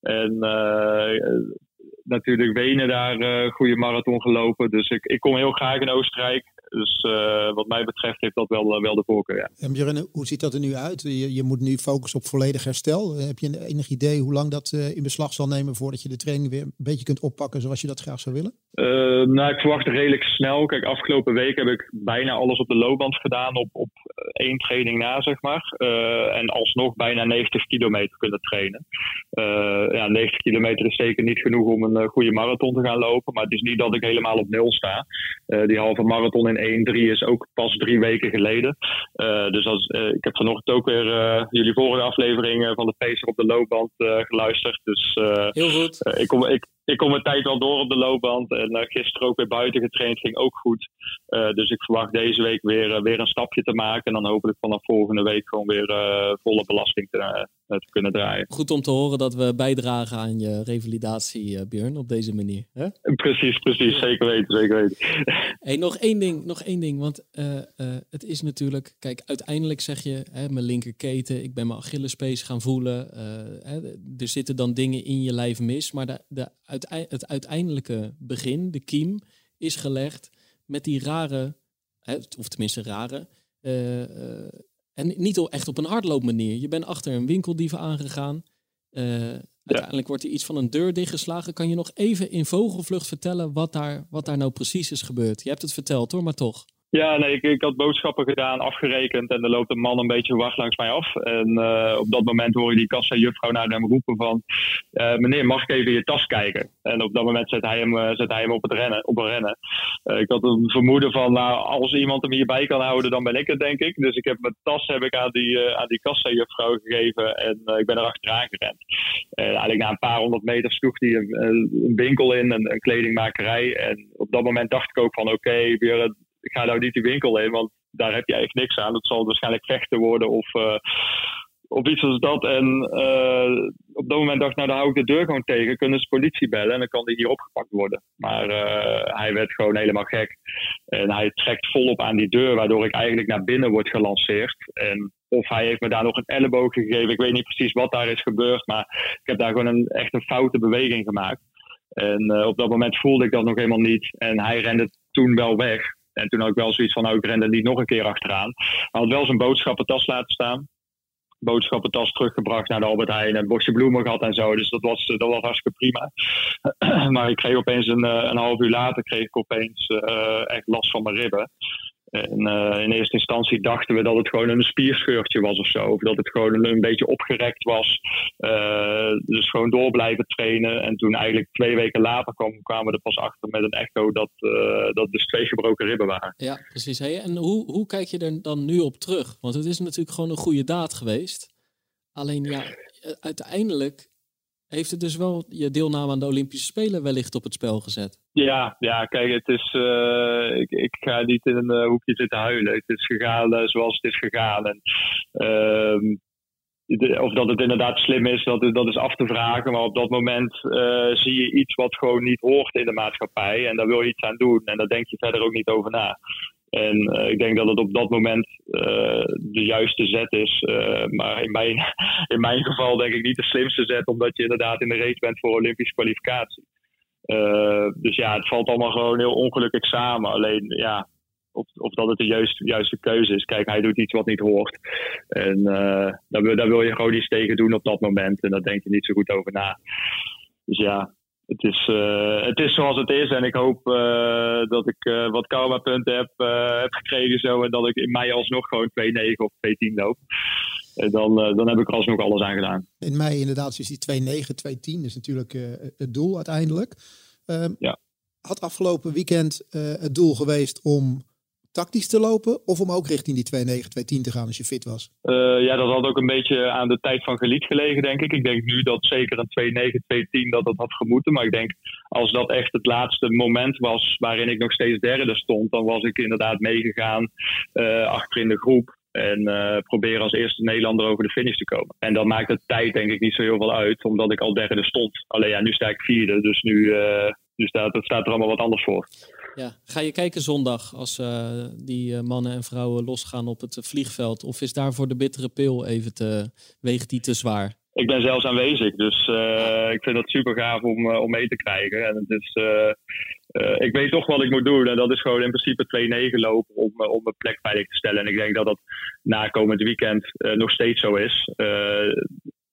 F: En natuurlijk Wenen daar goede marathon gelopen. Dus ik, ik kom heel graag in Oostenrijk. Dus uh, wat mij betreft heeft dat wel, uh, wel de voorkeur. Ja.
D: En Björn, hoe ziet dat er nu uit? Je, je moet nu focussen op volledig herstel. Heb je enig idee hoe lang dat in beslag zal nemen voordat je de training weer een beetje kunt oppakken zoals je dat graag zou willen?
F: nou, ik verwacht redelijk snel. Kijk, afgelopen week heb ik bijna alles op de loopband gedaan op, op één training na, zeg maar. en alsnog bijna 90 kilometer kunnen trainen. ja, 90 kilometer is zeker niet genoeg om een goede marathon te gaan lopen. Maar het is niet dat ik helemaal op nul sta. die halve marathon in 1-3 is ook pas drie weken geleden. Uh, dus als, uh, ik heb vanochtend ook weer uh, jullie vorige aflevering van de Pacer op de loopband geluisterd. Dus
C: Heel goed.
F: ik, kom, ik, ik kom mijn tijd wel door op de loopband. En uh, gisteren ook weer buiten getraind, ging ook goed. Uh, dus ik verwacht deze week weer, uh, weer een stapje te maken. En dan hopelijk vanaf volgende week gewoon weer volle belasting te, te, kunnen draaien.
C: Goed om te horen dat we bijdragen aan je revalidatie, Björn, op deze manier. Hè?
F: Precies, precies. Zeker weten, zeker weten.
C: hey, nog één ding, nog één ding. Want het is natuurlijk, kijk, uiteindelijk zeg je, hè, mijn linkerketen, ik ben mijn Achillespees gaan voelen. Hè, er zitten dan dingen in je lijf mis. Maar de, de het uiteindelijke begin, de kiem, is gelegd met die rare, of tenminste rare, uh, uh, en niet echt op een hardloopmanier. Je bent achter een winkeldief aangegaan. Uh, uiteindelijk wordt er iets van een deur dichtgeslagen. Kan je nog even in vogelvlucht vertellen wat daar, wat daar nou precies is gebeurd? Je hebt het verteld hoor, maar toch.
F: Ja, nee, ik, ik, had boodschappen gedaan, afgerekend en er loopt een man een beetje wacht langs mij af. En uh, op dat moment hoor je die kassa-juffrouw naar hem roepen van... Uh, meneer, mag ik even je tas kijken? En op dat moment zet hij hem, uh, zet hij hem op het rennen. Op een rennen. ik had een vermoeden van, nou, als iemand hem hierbij kan houden, dan ben ik het, denk ik. Dus ik heb mijn tas heb ik aan die, aan die kassa-juffrouw gegeven en ik ben er achteraan gerend. En eigenlijk na een paar honderd meter sloeg hij een, een winkel in, een, een, kledingmakerij. En op dat moment dacht ik ook van, oké, weer ik ga nou niet die winkel in, want daar heb je eigenlijk niks aan. Het zal waarschijnlijk vechten worden of, uh, iets als dat. En uh, op dat moment dacht ik, nou dan hou ik de deur gewoon tegen. Kunnen ze politie bellen en dan kan die hier opgepakt worden. Maar uh, hij werd gewoon helemaal gek. En hij trekt volop aan die deur, waardoor ik eigenlijk naar binnen word gelanceerd. En of hij heeft me daar nog een elleboog gegeven. Ik weet niet precies wat daar is gebeurd, maar ik heb daar gewoon een, echt een foute beweging gemaakt. En op dat moment voelde ik dat nog helemaal niet. En hij rende toen wel weg. En toen had ik wel zoiets van, nou, ik ren er niet nog een keer achteraan. Hij had wel zijn boodschappentas laten staan. Boodschappentas teruggebracht naar de Albert Heijn. En bosje bloemen gehad en zo. Dus dat was, dat was hartstikke prima. maar ik kreeg opeens een, een half uur later kreeg ik opeens uh, echt last van mijn ribben. En uh, in eerste instantie dachten we dat het gewoon een spierscheurtje was of zo. Of dat het gewoon een, beetje opgerekt was. Uh, dus gewoon door blijven trainen. En toen eigenlijk twee weken later kwam, kwamen we er pas achter met een echo dat, uh, dat dus twee gebroken ribben waren.
C: Ja, precies. Hey, en hoe, hoe kijk je er dan nu op terug? Want het is natuurlijk gewoon een goede daad geweest. Alleen ja, uiteindelijk heeft het dus wel je deelname aan de Olympische Spelen wellicht op het spel gezet.
F: Ja, ja kijk, het is, uh, ik, ik, ga niet in een uh, hoekje zitten huilen. Het is gegaan uh, zoals het is gegaan. Ehm, of dat het inderdaad slim is, dat, dat is af te vragen. Maar op dat moment zie je iets wat gewoon niet hoort in de maatschappij. En daar wil je iets aan doen. En daar denk je verder ook niet over na. En uh, ik denk dat het op dat moment uh, de juiste zet is. Uh, maar in mijn, in mijn geval denk ik niet de slimste zet, omdat je inderdaad in de race bent voor Olympische kwalificatie. dus ja, het valt allemaal gewoon heel ongelukkig samen. Alleen ja, of, of dat het de juiste, juiste keuze is. Kijk, hij doet iets wat niet hoort. En daar, daar wil je gewoon iets tegen doen op dat moment. En daar denk je niet zo goed over na. Dus ja, het is, uh, het is zoals het is. En ik hoop uh, dat ik uh, wat karma-punten heb, heb gekregen. Zo, en dat ik in mei alsnog gewoon 2-9 of 2-10 loop. En dan, dan heb ik er alsnog alles aan gedaan.
D: In mei inderdaad is die 2-9, 2-10 is natuurlijk het doel uiteindelijk. Ehm,
F: ja.
D: Had afgelopen weekend het doel geweest om tactisch te lopen of om ook richting die 2-9, 2-10 te gaan als je fit was?
F: Uh, ja, dat had ook een beetje aan de tijd van Geliet gelegen, denk ik. Ik denk nu dat zeker een 2-9, 2-10 dat dat had gemoeten. Maar ik denk als dat echt het laatste moment was waarin ik nog steeds derde stond, dan was ik inderdaad meegegaan uh, achter in de groep. En uh, proberen als eerste Nederlander over de finish te komen. En dan maakt de tijd denk ik niet zo heel veel uit, omdat ik al derde stond. Alleen ja, nu sta ik vierde, dus nu, staat, het staat er allemaal wat anders voor.
C: Ja. Ga je kijken zondag als uh, die uh, mannen en vrouwen losgaan op het vliegveld? Of is daarvoor de bittere pil even te, weegt die te zwaar?
F: Ik ben zelfs aanwezig, dus uh, ik vind dat super gaaf om, om mee te krijgen. En het is, ik weet toch wat ik moet doen. En dat is gewoon in principe 2-9 lopen om, om mijn plek veilig te stellen. En ik denk dat dat na komend weekend nog steeds zo is.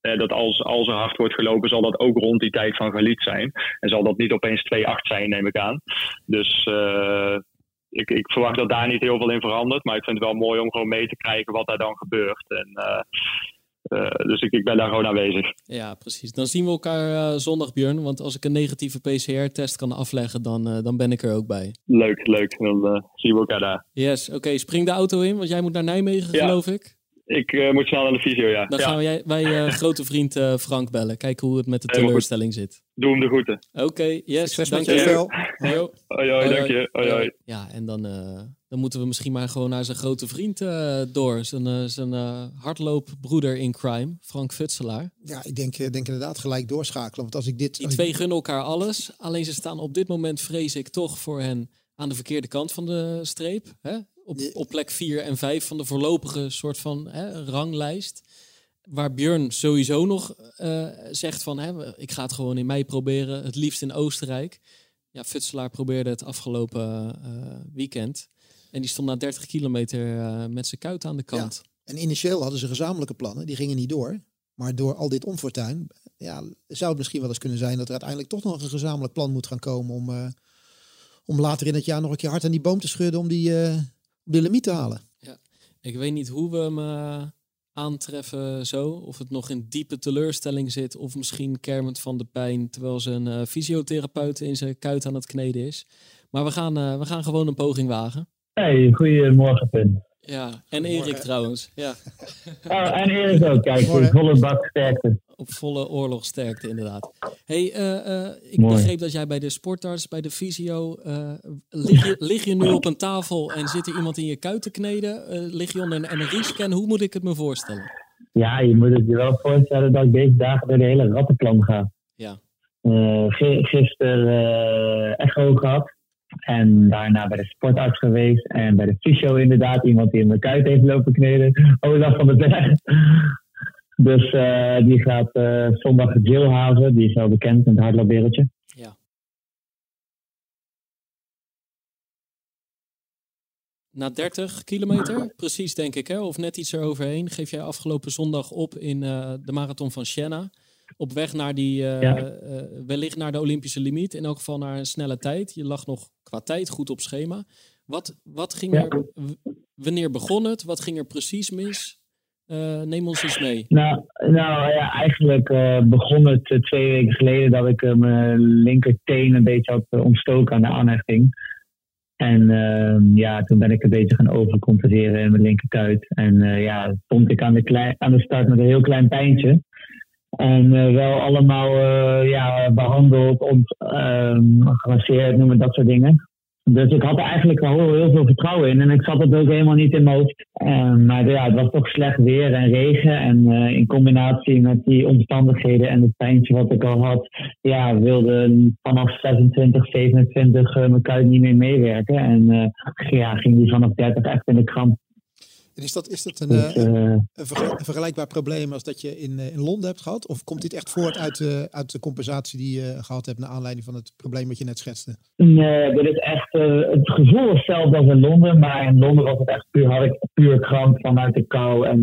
F: Uh, dat als, als er hard wordt gelopen, zal dat ook rond die tijd van Galit zijn. En zal dat niet opeens 2-8 zijn, neem ik aan. Dus uh, ik, ik, verwacht dat daar niet heel veel in verandert. Maar ik vind het wel mooi om gewoon mee te krijgen wat daar dan gebeurt. En, uh, dus ik, ik, ben daar gewoon aanwezig.
C: Ja, precies. Dan zien we elkaar zondag, Björn. Want als ik een negatieve PCR-test kan afleggen, dan, dan ben ik er ook bij.
F: Leuk, leuk. Dan zien we elkaar daar.
C: Yes, oké. Okay, spring de auto in, want jij moet naar Nijmegen, ja. geloof ik.
F: Ik uh, moet snel aan de visio, ja.
C: Dan
F: ja.
C: gaan wij, wij uh, grote vriend uh, Frank bellen. Kijken hoe het met de teleurstelling zit.
F: Doe hem de groeten.
C: Oké, okay, yes.
D: Succes
C: dank
D: met je wel.
F: Hoi, hoi, hoi, dank je. Hoi, hoi.
C: Ja, en dan, dan moeten we misschien maar gewoon naar zijn grote vriend door. Zijn, zijn hardloopbroeder in crime, Frank Futselaar.
D: Ja, ik denk, denk inderdaad gelijk doorschakelen. Want als ik dit...
C: Die twee gunnen elkaar alles. Alleen ze staan op dit moment, vrees ik, toch voor hen aan de verkeerde kant van de streep. Hè? Op, op plek 4 en 5 van de voorlopige soort van hè, ranglijst. Waar Björn sowieso nog uh, zegt van, hè, ik ga het gewoon in mei proberen, het liefst in Oostenrijk. Ja, Futselaar probeerde het afgelopen uh, weekend. En die stond na 30 kilometer uh, met zijn kuit aan de kant.
D: Ja. En initieel hadden ze gezamenlijke plannen, die gingen niet door. Maar door al dit onfortuin ja, zou het misschien wel eens kunnen zijn dat er uiteindelijk toch nog een gezamenlijk plan moet gaan komen om, om later in het jaar nog een keer hard aan die boom te schudden om die de limiet te halen.
C: Ja, ik weet niet hoe we hem uh, aantreffen zo. Of het nog in diepe teleurstelling zit. Of misschien kermend van de pijn terwijl zijn uh, fysiotherapeut in zijn kuit aan het kneden is. Maar we gaan, uh, we gaan gewoon een poging wagen.
G: Hey, goedemorgen Pim.
C: Ja, en Erik trouwens. Ja.
G: Oh, en Erik ook. Kijk, volle bak sterkte.
C: Op volle oorlogsterkte, inderdaad. hey, uh, uh, ik Mooi. begreep dat jij bij de sportarts, bij de fysio... Uh, lig, je, lig je nu op een tafel en zit er iemand in je kuit te kneden? lig je onder een MRI-scan? Hoe moet ik het me voorstellen?
G: Ja, je moet het je wel voorstellen dat ik deze dagen door de hele rattenplan ga.
C: Ja.
G: gisteren echo gehad. En daarna bij de sportarts geweest. En bij de fysio inderdaad. Iemand die in mijn kuit heeft lopen kneden. Olaf van den Berg. Dus uh, die gaat uh, zondag Jillhaven. Die is wel bekend met het hardloopwereldje.
C: Ja. Na 30 kilometer, precies denk ik, hè? of net iets eroverheen, geef jij afgelopen zondag op in uh, de marathon van Siena op weg naar die, ja. wellicht naar de Olympische limiet. In elk geval naar een snelle tijd. Je lag nog qua tijd goed op schema. Wat, wat ging ja. er, wanneer begon het? Wat ging er precies mis? Uh, neem ons eens mee.
G: Nou, nou ja, eigenlijk begon het twee weken geleden dat ik mijn linkerteen een beetje had ontstoken aan de aanhechting. En ehm, ja, toen ben ik een beetje gaan overcompenseren in mijn linkerkuit. En ja, stond ik aan de, aan de start met een heel klein pijntje. En wel allemaal ja, behandeld, ont, gemasseerd, noemen dat soort dingen. Dus ik had er eigenlijk al heel veel vertrouwen in. En ik zat het ook helemaal niet in mijn. Um, maar ja, het was toch slecht weer en regen. En uh, in combinatie met die omstandigheden en het pijntje wat ik al had. Ja, wilde vanaf 26, 27 mijn kuit niet meer meewerken. En ja, ging die vanaf 30 echt in de kramp.
D: En is dat, is dat een, dus, een, vergel- een, vergelijkbaar probleem als dat je in, in Londen hebt gehad? Of komt dit echt voort uit, uit de compensatie die je gehad hebt naar aanleiding van het probleem wat je net schetste?
G: Nee, dit is echt het gevoel hetzelfde als in Londen. Maar in Londen was het echt puur, had ik puur kramp vanuit de kou en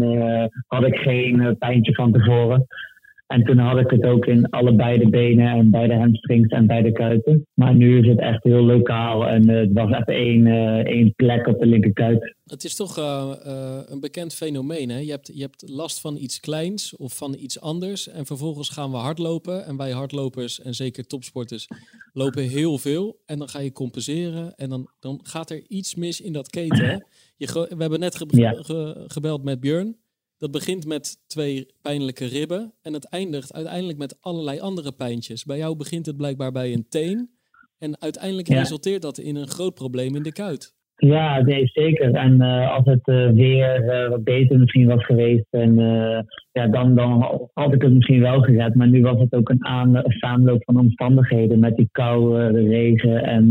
G: had ik geen pijntje van tevoren. En toen had ik het ook in allebei de benen en bij de hamstrings en bij de kuiten. Maar nu is het echt heel lokaal en het was echt één, één plek op de linkerkuit.
C: Het is toch een bekend fenomeen. Hè? Je, hebt, je hebt last van iets kleins of van iets anders. En vervolgens gaan we hardlopen. En wij hardlopers en zeker topsporters lopen heel veel. En dan ga je compenseren. En dan, dan gaat er iets mis in dat keten. Hè? Je, we hebben net gebeld met Björn. Dat begint met twee pijnlijke ribben. En het eindigt uiteindelijk met allerlei andere pijntjes. Bij jou begint het blijkbaar bij een teen. En uiteindelijk resulteert dat in een groot probleem in de kuit.
G: Ja, nee, zeker. En uh, als het uh, weer uh, wat beter misschien was geweest, en, ja, dan, dan had ik het misschien wel gered. Maar nu was het ook een, aan, een samenloop van omstandigheden met die kou, de regen en,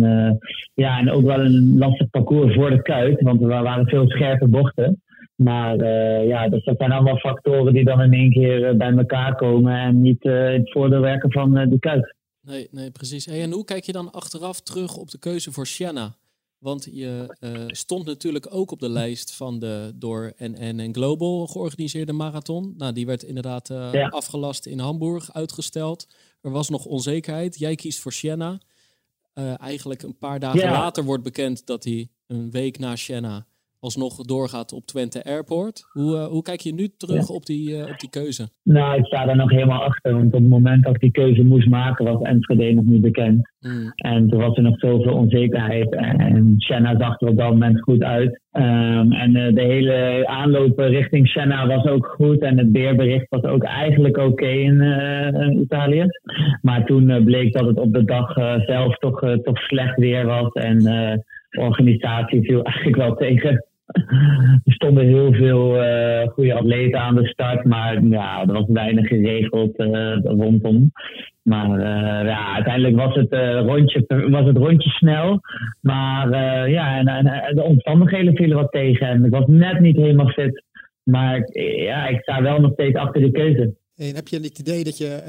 G: ja, en ook wel een lastig parcours voor de kuit, want er waren veel scherpe bochten. Maar ja, dus dat zijn allemaal factoren die dan in één keer bij elkaar komen en niet het voordeel werken van de kuit.
C: Nee, nee, precies. Hey, en hoe kijk je dan achteraf terug op de keuze voor Sienna? Want je stond natuurlijk ook op de lijst van de door NN en Global georganiseerde marathon. Nou, die werd inderdaad afgelast in Hamburg, uitgesteld. Er was nog onzekerheid. Jij kiest voor. Uh, eigenlijk een paar dagen ja. later wordt bekend dat hij een week na Siena alsnog doorgaat op Twente Airport. Hoe, uh, hoe kijk je nu terug op, die, uh, op die keuze?
G: Nou, ik sta daar nog helemaal achter. Want op het moment dat ik die keuze moest maken, was Enschede nog niet bekend. Mm. En toen was er nog zoveel onzekerheid. En Senna zag er op dat moment goed uit. Um, en uh, de hele aanloop richting Senna was ook goed. En het weerbericht was ook eigenlijk oké okay in, in, Italië. Maar toen bleek dat het op de dag zelf toch, toch slecht weer was. En de organisatie viel eigenlijk wel tegen. Er stonden heel veel uh, goede atleten aan de start, maar ja, er was weinig geregeld uh, rondom. Maar uh, ja, uiteindelijk was het, rondje, was het rondje snel. Maar ja, en, en, de omstandigheden vielen wat tegen. En ik was net niet helemaal fit. Maar ja, ik sta wel nog steeds achter de keuze.
D: En heb je het idee dat je,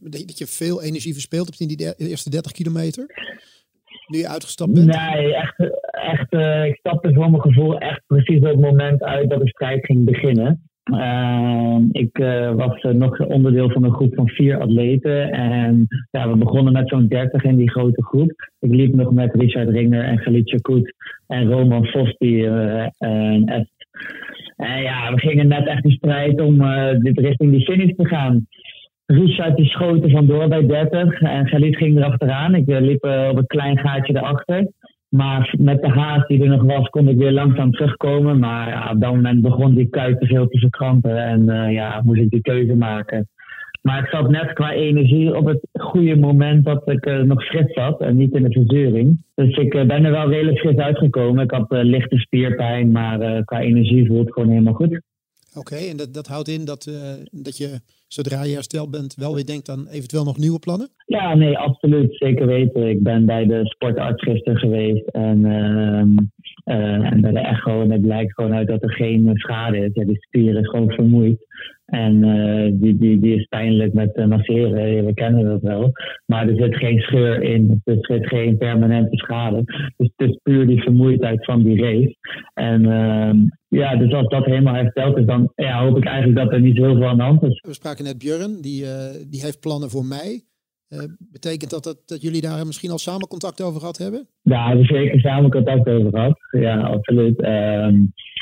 D: dat je veel energie verspeeld hebt in die eerste 30 kilometer? Nu uitgestapt bent?
G: Nee, echt, echt uh, ik stapte voor mijn gevoel echt precies op het moment uit dat de strijd ging beginnen. Uh, ik uh, was nog onderdeel van een groep van vier atleten. En ja, we begonnen met zo'n 30 in die grote groep. Ik liep nog met Richard Ringer en Galicia Koet en Roman Vos die, en. En ja, we gingen net echt in strijd om dit richting die finish te gaan. Richard die schoten vandoor bij 30 en Galit ging erachteraan. Ik liep op een klein gaatje erachter. Maar met de haast die er nog was, kon ik weer langzaam terugkomen. Maar op dat moment begon die kuit te veel te verkrampen. En uh, ja, moest ik die keuze maken. Maar ik zat net qua energie op het goede moment dat ik nog fris zat en niet in de verzuring. Dus ik ben er wel redelijk fris uitgekomen. Ik had lichte spierpijn, maar qua energie voelt het gewoon helemaal goed.
D: Oké, en dat, dat houdt in dat, dat je zodra je hersteld bent, wel weer denkt aan eventueel nog nieuwe plannen?
G: Ja, nee, absoluut. Zeker weten. Ik ben bij de sportarts gisteren geweest en, uh, uh, en bij de echo. En het blijkt gewoon uit dat er geen schade is. Ja, die spier is gewoon vermoeid. En uh, die, die, die is pijnlijk met uh, masseren, we kennen dat wel. Maar er zit geen scheur in, er zit geen permanente schade. Dus het is puur die vermoeidheid van die race. En uh, ja, dus als dat helemaal hersteld is, dan ja, hoop ik eigenlijk dat er niet heel veel aan de hand is.
D: We spraken net Björn, die, die heeft plannen voor mij. betekent dat, dat dat jullie daar misschien al samen contact over gehad hebben?
G: Ja, we hebben zeker samen contact over gehad. Ja, absoluut. Ehm,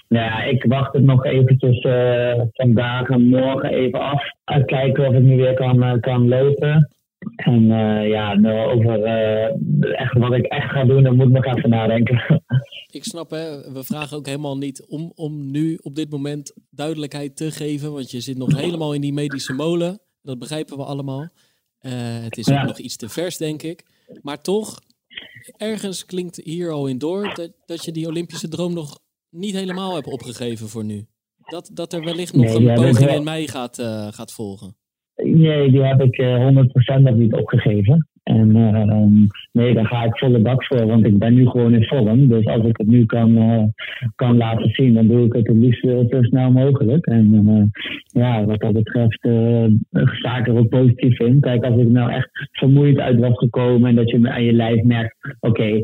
G: nou ja, ik wacht het nog eventjes uh, vandaag en morgen even af. Kijken of ik nu weer kan, uh, kan lopen. En uh, ja, nou, over echt wat ik echt ga doen, dan moet ik nog even nadenken.
C: Ik snap, hè, we vragen ook helemaal niet om, om nu op dit moment duidelijkheid te geven. Want je zit nog helemaal in die medische molen. Dat begrijpen we allemaal. Het is ook nog iets te vers, denk ik. Maar toch, ergens klinkt hier al in door dat, dat je die Olympische droom nog niet helemaal heb opgegeven voor nu. Dat, dat er wellicht nog een poging in mei gaat, uh, gaat volgen.
G: Nee, die heb ik uh, eh, 100% nog niet opgegeven. En uh, nee, daar ga ik volle bak voor, want ik ben nu gewoon in vorm. Dus als ik het nu kan, uh, kan laten zien, dan doe ik het het liefst zo snel mogelijk. En ja, wat dat betreft sta ik er ook positief in. Kijk, als ik nou echt vermoeid uit was gekomen en dat je aan je lijf merkt, oké,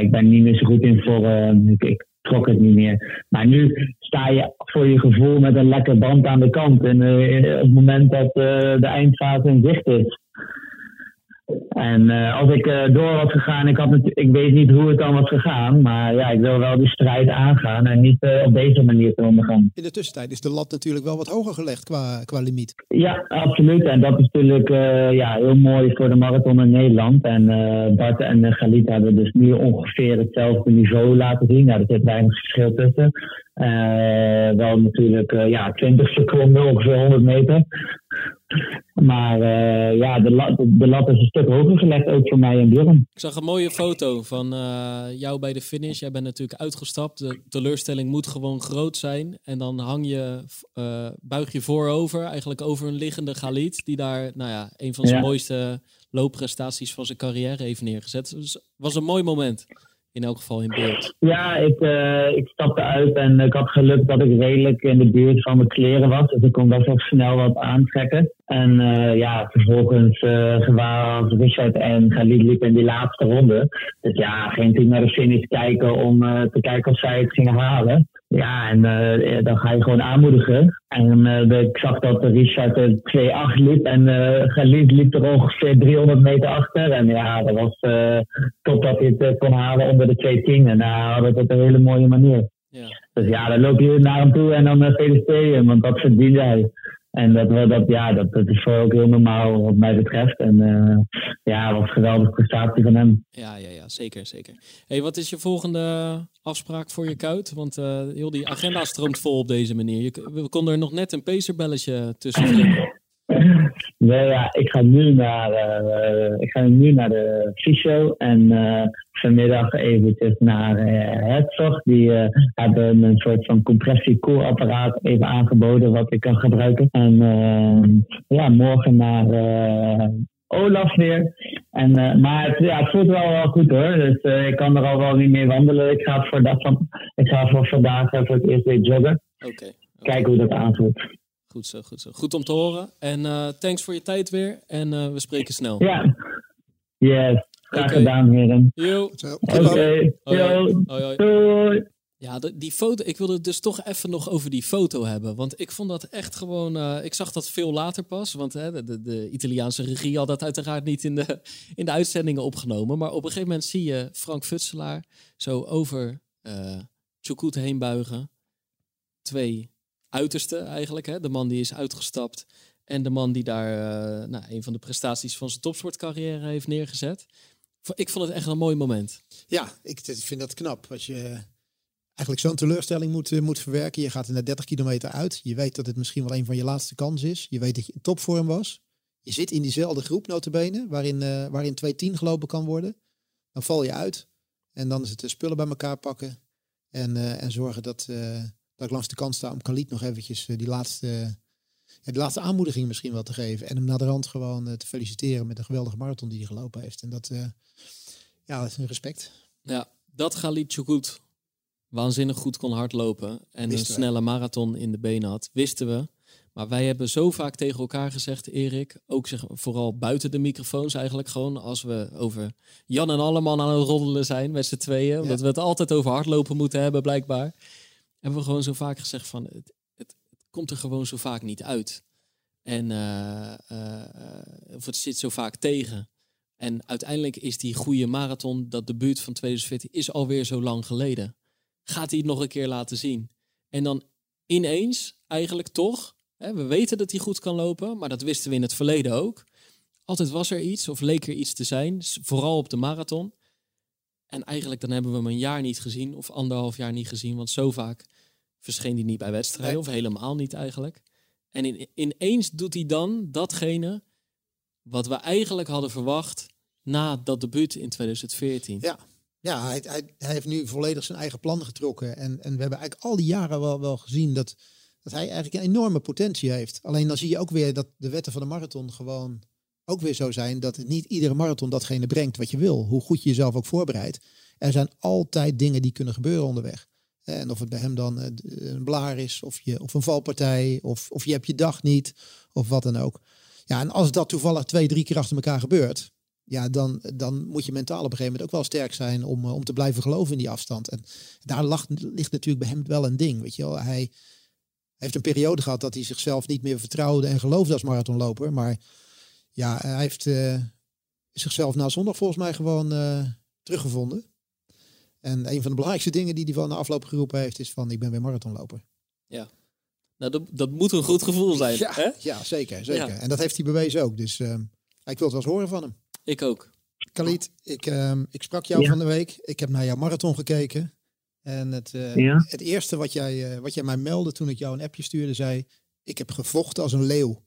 G: ik ben niet meer zo goed in vorm. Ik, ik trok het niet meer. Maar nu sta je voor je gevoel met een lekker band aan de kant. En op het moment dat uh, de eindfase in zicht is, en uh, als ik uh, door was gegaan, ik, had ik weet niet hoe het dan was gegaan. Maar ja, ik wil wel die strijd aangaan en niet uh, op deze manier te ondergaan.
D: In de tussentijd is de lat natuurlijk wel wat hoger gelegd qua, qua limiet.
G: Ja, absoluut. En dat is natuurlijk ja, heel mooi voor de marathon in Nederland. En Bart en Galit hebben dus nu ongeveer hetzelfde niveau laten zien. Nou, er zit weinig verschil tussen. wel natuurlijk ja, 20 seconden, ongeveer 100 meter. Maar uh, ja, de lat, de lat is een stuk hoger gelegd, ook voor mij en Björn.
C: Ik zag een mooie foto van uh, jou bij de finish. Jij bent natuurlijk uitgestapt. De teleurstelling moet gewoon groot zijn. En dan hang je, uh, buig je voorover, eigenlijk over een liggende Galit. Die daar, nou ja, een van zijn ja. mooiste loopprestaties van zijn carrière heeft neergezet. Dus het was een mooi moment in elk geval in beeld.
G: Ja, ik, ik stapte uit en ik had geluk dat ik redelijk in de buurt van mijn kleren was. Dus ik kon best wel snel wat aantrekken. En uh, ja, vervolgens uh, Richard en Khalid liepen in die laatste ronde. Dus ja, ging ik naar de finish kijken om te kijken of zij het gingen halen. Ja, en uh, dan ga je gewoon aanmoedigen. En ik zag dat Richard er 2-8 liep en Galit liep er ongeveer 300 meter achter. En ja, dat was top dat hij het kon halen onder de 2-10. En daar hadden we het op een hele mooie manier. Ja. Dus ja, dan loop je naar hem toe en dan feliciteren, want dat verdiende hij. En dat, dat, ja, dat, dat is voor ook heel normaal wat mij betreft. En uh, ja, wat een geweldige prestatie van hem.
C: Ja, ja, ja zeker, zeker. Hey, wat is je volgende afspraak voor je kuit? Want uh, heel die agenda stroomt vol op deze manier. Je, we konden er nog net een pacerbelletje tussen vinden.
G: Nee, ja, ik ga nu naar, uh, ik ga nu naar de fysio en uh, vanmiddag eventjes naar uh, Herzog. Die hebben een soort van compressiekoelapparaat even aangeboden wat ik kan gebruiken. En ja, morgen naar Olaf weer. En, maar het, ja, het voelt wel wel goed hoor. Dus ik kan er al wel niet meer wandelen. Ik ga voor, dat van, ik ga voor vandaag voor het eerst weer joggen.
C: Oké. Okay,
G: okay. Kijken hoe dat aanvoelt.
C: Goed zo, goed zo. Goed om te horen. En uh, thanks voor je tijd weer. En uh, we spreken snel.
G: Ja. Yes. Graag okay. gedaan, heren.
C: Yo.
G: Oké. Okay. Doei.
C: Ja, die foto. Ik wilde het dus toch even nog over die foto hebben. Want ik vond dat echt gewoon. Uh, ik zag dat veel later pas. Want hè, de, de, de, Italiaanse regie had dat uiteraard niet in de, in de uitzendingen opgenomen. Maar op een gegeven moment zie je Frank Futselaar zo over uh, Chukut heen buigen. Twee uiterste eigenlijk. Hè? De man die is uitgestapt en de man die daar uh, nou, een van de prestaties van zijn topsportcarrière heeft neergezet. Ik vond het echt een mooi moment.
D: Ja, ik vind dat knap. Als je eigenlijk zo'n teleurstelling moet, uh, moet verwerken. Je gaat er net 30 kilometer uit. Je weet dat het misschien wel een van je laatste kansen is. Je weet dat je in topvorm was. Je zit in diezelfde groep notabene, waarin, uh, waarin 2-10 gelopen kan worden. Dan val je uit. En dan is het de spullen bij elkaar pakken. En, en zorgen dat, dat ik langs de kant sta om Khalid nog eventjes die laatste, die laatste aanmoediging misschien wel te geven. En hem naar de rand gewoon te feliciteren met een geweldige marathon die hij gelopen heeft. En dat, uh, ja, dat is een respect.
C: Ja, dat Khalid goed waanzinnig goed kon hardlopen en wisten een snelle marathon in de benen had, wisten we. Maar wij hebben zo vaak tegen elkaar gezegd, Erik, ook zeg, vooral buiten de microfoons eigenlijk gewoon, als we over Jan en Alleman aan het roddelen zijn met z'n tweeën, omdat we het altijd over hardlopen moeten hebben blijkbaar hebben we gewoon zo vaak gezegd van het, het, komt er gewoon zo vaak niet uit. En uh, uh, of het zit zo vaak tegen. En uiteindelijk is die goede marathon, dat debuut van 2014, is alweer zo lang geleden. Gaat hij het nog een keer laten zien? En dan ineens, eigenlijk toch, hè, we weten dat hij goed kan lopen, maar dat wisten we in het verleden ook. Altijd was er iets, of leek er iets te zijn, vooral op de marathon. En eigenlijk dan hebben we hem een jaar niet gezien, of anderhalf jaar niet gezien, want zo vaak verscheen hij niet bij wedstrijden, of helemaal niet eigenlijk. En in, ineens doet hij dan datgene wat we eigenlijk hadden verwacht na dat debuut in 2014.
D: Ja, ja hij, hij, hij heeft nu volledig zijn eigen plan getrokken. En, en we hebben eigenlijk al die jaren wel, wel gezien dat, dat hij eigenlijk een enorme potentie heeft. Alleen dan zie je ook weer dat de wetten van de marathon gewoon ook weer zo zijn dat niet iedere marathon datgene brengt wat je wil. Hoe goed je jezelf ook voorbereidt. Er zijn altijd dingen die kunnen gebeuren onderweg. En of het bij hem dan eh, een blaar is, of, je, of een valpartij, of, of je hebt je dag niet, of wat dan ook. Ja, en als dat toevallig twee, drie keer achter elkaar gebeurt, ja, dan, dan moet je mentaal op een gegeven moment ook wel sterk zijn om, om te blijven geloven in die afstand. En daar lag, ligt natuurlijk bij hem wel een ding. Weet je wel, hij heeft een periode gehad dat hij zichzelf niet meer vertrouwde en geloofde als marathonloper. Maar ja, hij heeft zichzelf na zondag volgens mij gewoon teruggevonden. En een van de belangrijkste dingen die hij van de afloop geroepen heeft, is van ik ben weer marathonloper.
C: Ja. Nou, dat, dat moet een goed gevoel zijn.
D: Ja,
C: hè?
D: ja zeker. zeker. En dat heeft hij bewezen ook. Dus uh, ik wil het wel eens horen van hem.
C: Ik ook.
D: Khalid, ik, uh, ik sprak jou van de week. Ik heb naar jouw marathon gekeken. En het, uh, het eerste wat jij, eh, wat jij mij meldde toen ik jou een appje stuurde, zei: Ik heb gevochten als een leeuw.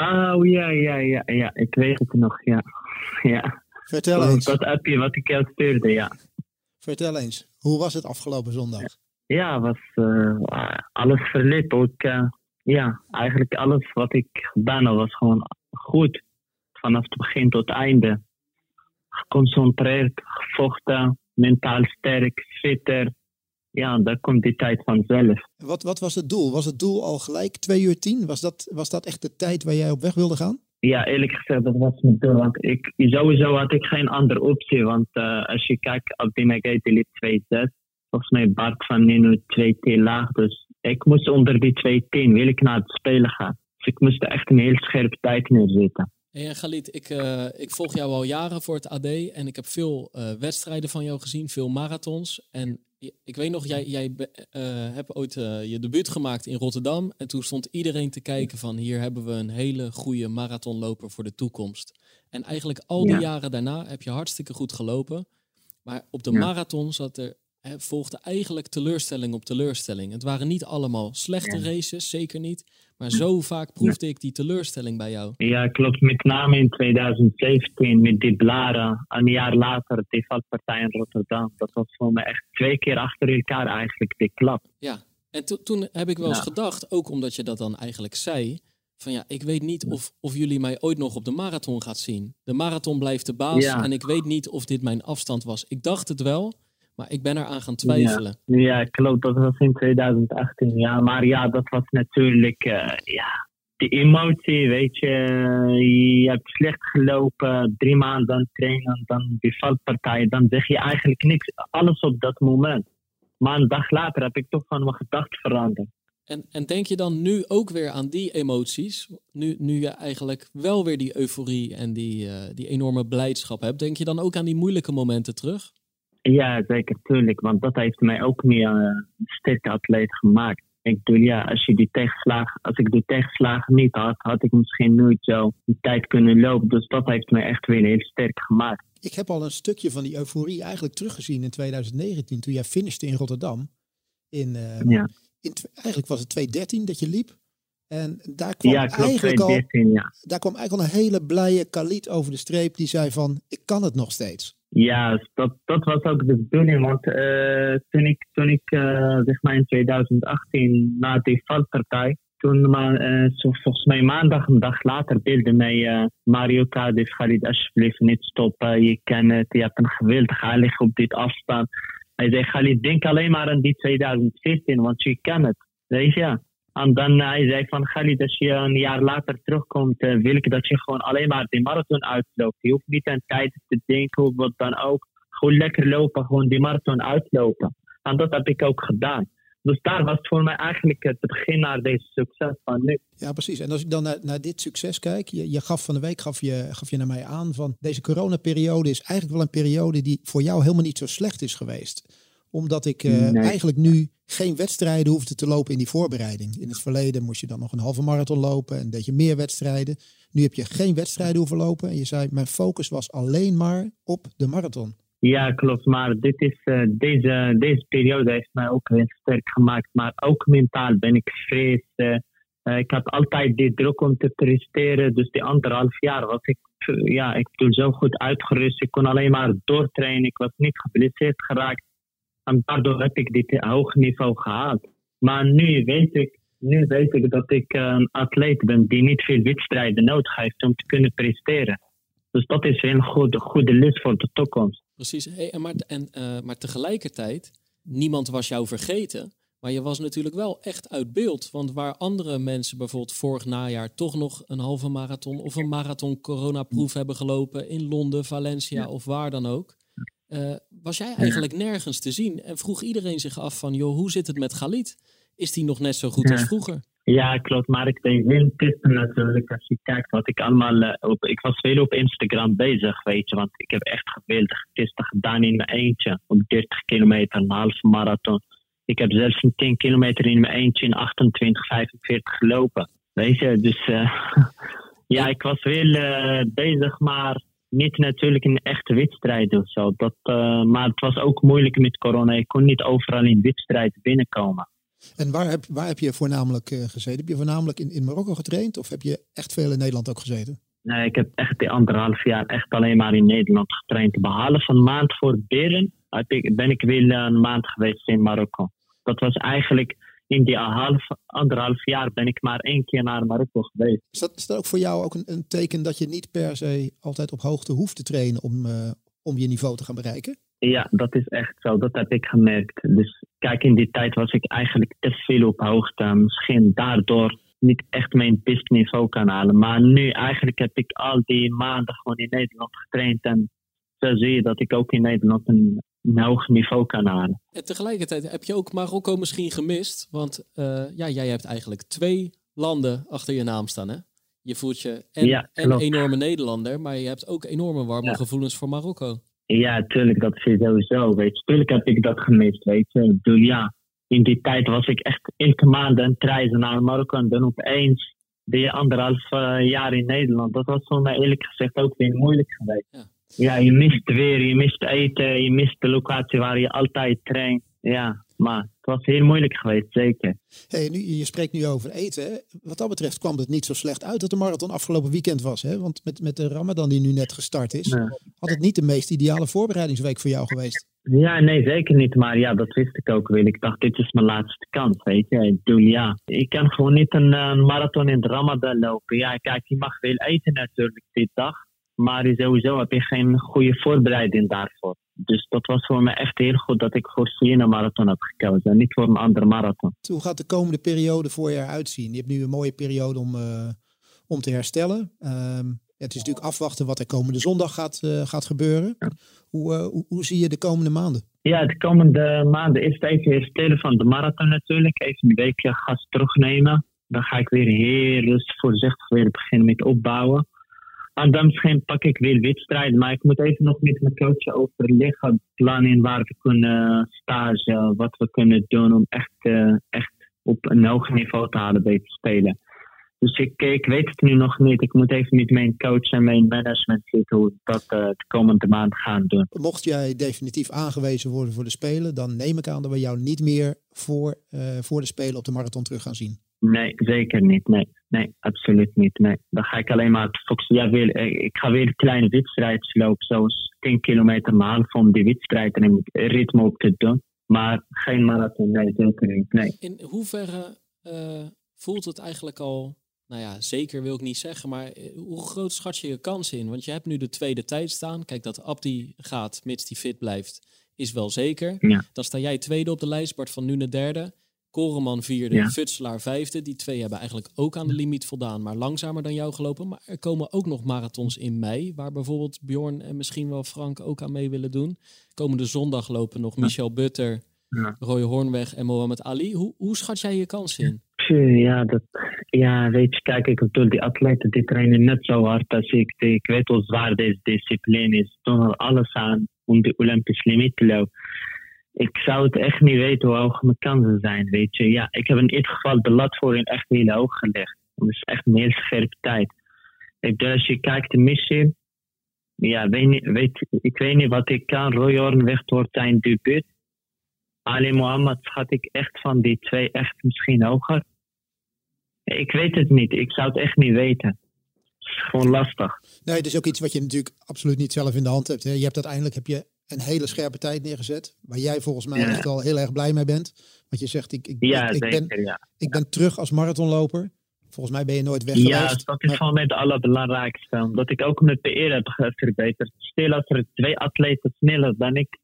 H: Oh ja, ja, ja, ja. Ik weet het nog, ja. ja.
D: Vertel eens.
H: Dat appje wat ik jou stuurde, ja.
D: Vertel eens, hoe was het afgelopen zondag?
H: Ja, was uh, alles verliep ook. Uh, ja, eigenlijk alles wat ik gedaan had was gewoon goed. Vanaf het begin tot het einde. Geconcentreerd, gevochten, mentaal sterk, fitter. Ja, daar komt die tijd vanzelf.
D: Wat, wat was het doel? Was het doel al gelijk 2 uur 10? Was dat, was dat echt de tijd waar jij op weg wilde gaan?
H: Ja, eerlijk gezegd, dat was mijn doel. Want ik, sowieso had ik geen andere optie. Want uh, als je kijkt, Abdi Megay liep 2-6. Volgens mij Bart van Nino 2 t laag. Dus ik moest onder die 2-10, wil ik naar het spelen gaan. Dus ik moest echt een heel scherpe tijd neerzetten.
C: Hey, Galit, ik, uh, ik volg jou al jaren voor het AD en ik heb veel uh, wedstrijden van jou gezien, veel marathons. En ik weet nog, jij, jij uh, hebt ooit je debuut gemaakt in Rotterdam. En toen stond iedereen te kijken van hier hebben we een hele goede marathonloper voor de toekomst. En eigenlijk al die ja. jaren daarna heb je hartstikke goed gelopen. Maar op de ja. marathon zat er, hè, volgde eigenlijk teleurstelling op teleurstelling. Het waren niet allemaal slechte ja. races, zeker niet. Maar zo vaak proefde ik die teleurstelling bij jou.
H: Ja, klopt. Met name in 2017 met die Blara. Een jaar later die valpartij in Rotterdam. Dat was voor me echt twee keer achter elkaar eigenlijk die klap.
C: Ja, en to toen heb ik wel eens gedacht, ook omdat je dat dan eigenlijk zei... van ja, ik weet niet of, of jullie mij ooit nog op de marathon gaat zien. De marathon blijft de baas en ik weet niet of dit mijn afstand was. Ik dacht het wel, maar ik ben eraan gaan twijfelen.
H: Ja, ja klopt. Dat was in 2018. Ja, maar ja, dat was natuurlijk... Uh, ja, die emotie, weet je. Je hebt slecht gelopen, drie maanden aan trainen, dan die valpartij. Dan zeg je eigenlijk niks. Alles op dat moment. Maar een dag later heb ik toch van mijn gedachten veranderd.
C: En, en denk je dan nu ook weer aan die emoties? Nu, nu je eigenlijk wel weer die euforie en die, uh, die enorme blijdschap hebt. Denk je dan ook aan die moeilijke momenten terug?
H: Ja, zeker, tuurlijk. Want dat heeft mij ook meer uh, een sterke atleet gemaakt. Ik bedoel, ja, als, je die als ik die tegenslagen niet had, had ik misschien nooit zo die tijd kunnen lopen. Dus dat heeft mij echt weer heel sterk gemaakt.
D: Ik heb al een stukje van die euforie eigenlijk teruggezien in 2019, toen jij finishte in Rotterdam. In, uh, ja. in, eigenlijk was het 2013 dat je liep. En daar kwam,
H: ja, klopt,
D: eigenlijk
H: 2013,
D: al,
H: ja.
D: daar kwam eigenlijk al een hele blije Khalid over de streep. Die zei van, ik kan het nog steeds.
H: Ja, dat, dat was ook de bedoeling. Want uh, toen ik, toen ik uh, zeg maar in 2018 na die valpartij, toen uh, volgens mij maandag, een dag later, deelde mij Mario Kadis, Khalid, alsjeblieft niet stoppen. Je kan het, je hebt een geweldig aanleg op dit afstand. Hij zei, Khalid, denk alleen maar aan die 2014, want je kan het. Weet je? En dan hij zei van Khalid, als je een jaar later terugkomt, uh, wil ik dat je gewoon alleen maar die marathon uitloopt. Je hoeft niet aan tijd te denken of wat dan ook. Gewoon lekker lopen, gewoon die marathon uitlopen. En dat heb ik ook gedaan. Dus daar was voor mij eigenlijk het begin naar deze succes van nu.
D: Ja, precies. En als ik dan naar, naar dit succes kijk, je, je gaf van de week gaf je, gaf je naar mij aan van deze coronaperiode is eigenlijk wel een periode die voor jou helemaal niet zo slecht is geweest omdat ik uh, nee. eigenlijk nu geen wedstrijden hoefde te lopen in die voorbereiding. In het verleden moest je dan nog een halve marathon lopen en deed je meer wedstrijden. Nu heb je geen wedstrijden hoeven lopen. En je zei, mijn focus was alleen maar op de marathon.
H: Ja, klopt. Maar dit is, uh, deze, deze periode heeft mij ook heel sterk gemaakt. Maar ook mentaal ben ik vrees. Uh, ik had altijd die druk om te presteren. Dus die anderhalf jaar was ik, ja, ik bedoel, zo goed uitgerust. Ik kon alleen maar doortrainen. Ik was niet geblesseerd geraakt. En daardoor heb ik dit hoog niveau gehaald. Maar nu weet ik, nu weet ik dat ik een atleet ben die niet veel wedstrijden nodig heeft om te kunnen presteren. Dus dat is een goede, goede les voor de toekomst.
C: Precies. Hey, en maar, en, uh, maar tegelijkertijd, niemand was jou vergeten. Maar je was natuurlijk wel echt uit beeld. Want waar andere mensen bijvoorbeeld vorig najaar toch nog een halve marathon of een marathon coronaproef hebben gelopen in Londen, Valencia of waar dan ook. Eh, was jij eigenlijk nergens te zien en vroeg iedereen zich af van, joh, hoe zit het met Galit? Is die nog net zo goed
H: Ja.
C: als vroeger?
H: Ja, klopt. Maar ik deed veel testen natuurlijk. Als je kijkt wat ik allemaal... eh, op, ik was veel op Instagram bezig, weet je. Want ik heb echt geweldige testen gedaan in mijn eentje. Op 30 kilometer, een halve marathon. Ik heb zelfs een 10 kilometer in mijn eentje in 28, 45 gelopen. Weet je, dus... eh, ja, ik was eh, bezig, maar niet natuurlijk in echte wedstrijden of zo. Dat, eh, maar het was ook moeilijk met corona. Ik kon niet overal in wedstrijden binnenkomen.
D: En waar heb, waar heb je voornamelijk eh, gezeten? Heb je voornamelijk in, in Marokko getraind of heb je echt veel in Nederland ook gezeten?
H: Nee, ik heb echt die anderhalf jaar echt alleen maar in Nederland getraind. Behalve een maand voor Beren heb ik, ben ik wel een maand geweest in Marokko. Dat was eigenlijk in die half, anderhalf jaar ben ik maar één keer naar Marokko geweest.
D: Is dat, is dat ook voor jou ook een, een teken dat je niet per se altijd op hoogte hoeft te trainen om, eh, om je niveau te gaan bereiken?
H: Ja, dat is echt zo. Dat heb ik gemerkt. Dus kijk, in die tijd was ik eigenlijk te veel op hoogte. Misschien daardoor niet echt mijn beste niveau kan halen. Maar nu eigenlijk heb ik al die maanden gewoon in Nederland getraind. En zo zie je dat ik ook in Nederland een, een hoog niveau kan halen.
C: En tegelijkertijd heb je ook Marokko misschien gemist. Want eh, ja, jij hebt eigenlijk twee landen achter je naam staan. Hè? Je voelt je en,
H: Ja,
C: en
H: klopt.
C: enorme Nederlander, maar je hebt ook enorme warme
H: Ja.
C: gevoelens voor Marokko.
H: Ja, tuurlijk, dat is sowieso. Weet je. Tuurlijk heb ik dat gemist, weet je. Ik bedoel, ja, in die tijd was ik echt elke maand aan het reizen naar Marokko. En dan opeens die anderhalf eh, jaar in Nederland. Dat was voor mij eerlijk gezegd ook weer moeilijk geweest.
C: Ja.
H: Ja. je mist weer, je mist eten, je mist de locatie waar je altijd traint. Ja, maar het was heel moeilijk geweest, zeker.
D: Hey, nu, je spreekt nu over eten. Wat dat betreft kwam het niet zo slecht uit dat de marathon afgelopen weekend was. Hè? Want met, met de Ramadan die nu net gestart is,
H: Ja.
D: had het niet de meest ideale voorbereidingsweek voor jou geweest.
H: Ja, nee, zeker niet. Maar ja, dat wist ik ook wel. Ik dacht, dit is mijn laatste kans, weet je. Ik bedoel, ja, ik kan gewoon niet een, eh, marathon in de Ramadan lopen. Ja, kijk, je mag veel eten natuurlijk die dag. Maar sowieso heb je geen goede voorbereiding daarvoor. Dus dat was voor me echt heel goed dat ik voor Siena marathon heb gekozen. En niet voor een andere marathon.
D: Hoe gaat de komende periode voor je eruit zien? Je hebt nu een mooie periode om, eh, om te herstellen. Ehm, het is natuurlijk afwachten wat er komende zondag gaat, eh, gaat gebeuren. Hoe, eh, hoe, hoe zie je de komende maanden?
H: Ja, de komende maanden is het even herstellen van de marathon natuurlijk. Even een weekje gas terugnemen. Dan ga ik weer heel rustig voorzichtig weer beginnen met opbouwen. Dan misschien pak ik weer wedstrijden. Maar ik moet even nog met mijn coach overleggen. Plannen waar we kunnen stage, wat we kunnen doen om echt, eh, echt op een hoog niveau te halen bij te spelen. Dus ik, ik weet het nu nog niet. Ik moet even met mijn coach en mijn management zitten hoe we dat eh, de komende maand gaan doen.
D: Mocht jij definitief aangewezen worden voor de Spelen, dan neem ik aan dat we jou niet meer voor, eh, voor de Spelen op de marathon terug gaan zien.
H: Nee, zeker niet. Nee, nee absoluut niet. Nee. Dan ga ik alleen maar focussen. Ja, eh, ik ga weer kleine wedstrijdjes lopen, zoals 10 kilometer half om die wedstrijd en een ritme op te doen. Maar geen marathon, nee, zeker niet. Nee.
C: In hoeverre eh, voelt het eigenlijk al, nou ja, zeker wil ik niet zeggen, maar eh, hoe groot schat je je kans in? Want je hebt nu de tweede tijd staan. Kijk, dat Abdi gaat, mits die fit blijft, is wel zeker.
H: Ja.
C: Dan sta jij tweede op de lijst, Bart van Nuenen derde. Koreman vierde,
H: Ja.
C: Futselaar vijfde. Die twee hebben eigenlijk ook aan de limiet voldaan, maar langzamer dan jou gelopen. Maar er komen ook nog marathons in mei, waar bijvoorbeeld Bjorn en misschien wel Frank ook aan mee willen doen. Komende zondag lopen nog Michel Butter,
H: Ja.
C: Roy Hornweg en Mohamed Ali. Hoe, hoe schat jij je kans in?
H: Ja, dat, ja, weet je, kijk, ik bedoel, die atleten die trainen net zo hard als ik. Ik weet hoe zwaar deze discipline is. Ze doen er alles aan om de Olympische limiet te lopen. Ik zou het echt niet weten hoe hoog mijn kansen zijn, weet je. Ja, ik heb in ieder geval de lat voor in echt heel hoog gelegd. Dat is echt een heel tijd. Ik als je kijkt de missie, ja, weet, weet, ik weet niet wat ik kan. Roy Hornweg wordt zijn debuut. Ali Mohammed schat ik echt van die twee echt misschien hoger. Ik weet het niet. Ik zou het echt niet weten. Het is gewoon lastig.
D: Nee, het is ook iets wat je natuurlijk absoluut niet zelf in de hand hebt. Je hebt uiteindelijk heb je een hele scherpe tijd neergezet, waar jij volgens mij
H: Ja.
D: echt wel heel erg blij mee bent. Want je zegt, ik, ik,
H: Ja,
D: ik, ik
H: zeker.
D: ben,
H: ja.
D: ik ben terug als marathonloper. Volgens mij ben je nooit weg
H: ja,
D: geweest.
H: dat is
D: Maar-
H: voor mij het allerbelangrijkste. Omdat ik ook mijn PR heb verbeterd. Stel als er twee atleten sneller dan ik,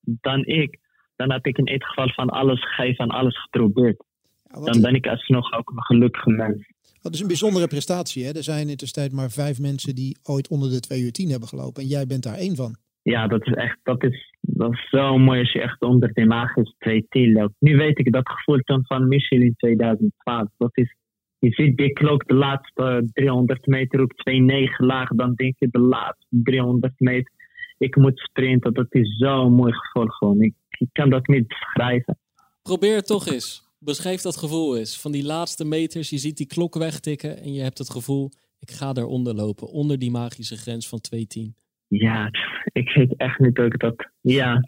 H: dan ik, dan heb ik in ieder geval van alles gegeven en alles geprobeerd.
D: Wat,
H: Dan ben ik alsnog ook een gelukkige mens.
D: dat is een bijzondere prestatie. Hè? Er zijn in de tijd maar vijf mensen die ooit onder de 2 uur 10 hebben gelopen. En jij bent daar één van.
H: Ja, dat is echt, dat is, dat is zo mooi als je echt onder de magische 2 loopt. Nu weet ik dat gevoel van Michel in 2012. Dat is, je ziet die klok de laatste 300 meter op 2,9 laag. Dan denk je de laatste 300 meter. Ik moet sprinten. Dat is zo'n mooi gevoel gewoon. Ik, ik kan dat niet beschrijven.
C: Probeer het toch eens. Beschrijf dat gevoel eens. Van die laatste meters, je ziet die klok wegtikken en je hebt het gevoel, ik ga daaronder lopen, onder die magische grens van 210.
H: Ja, ik weet echt niet ook dat. Ja,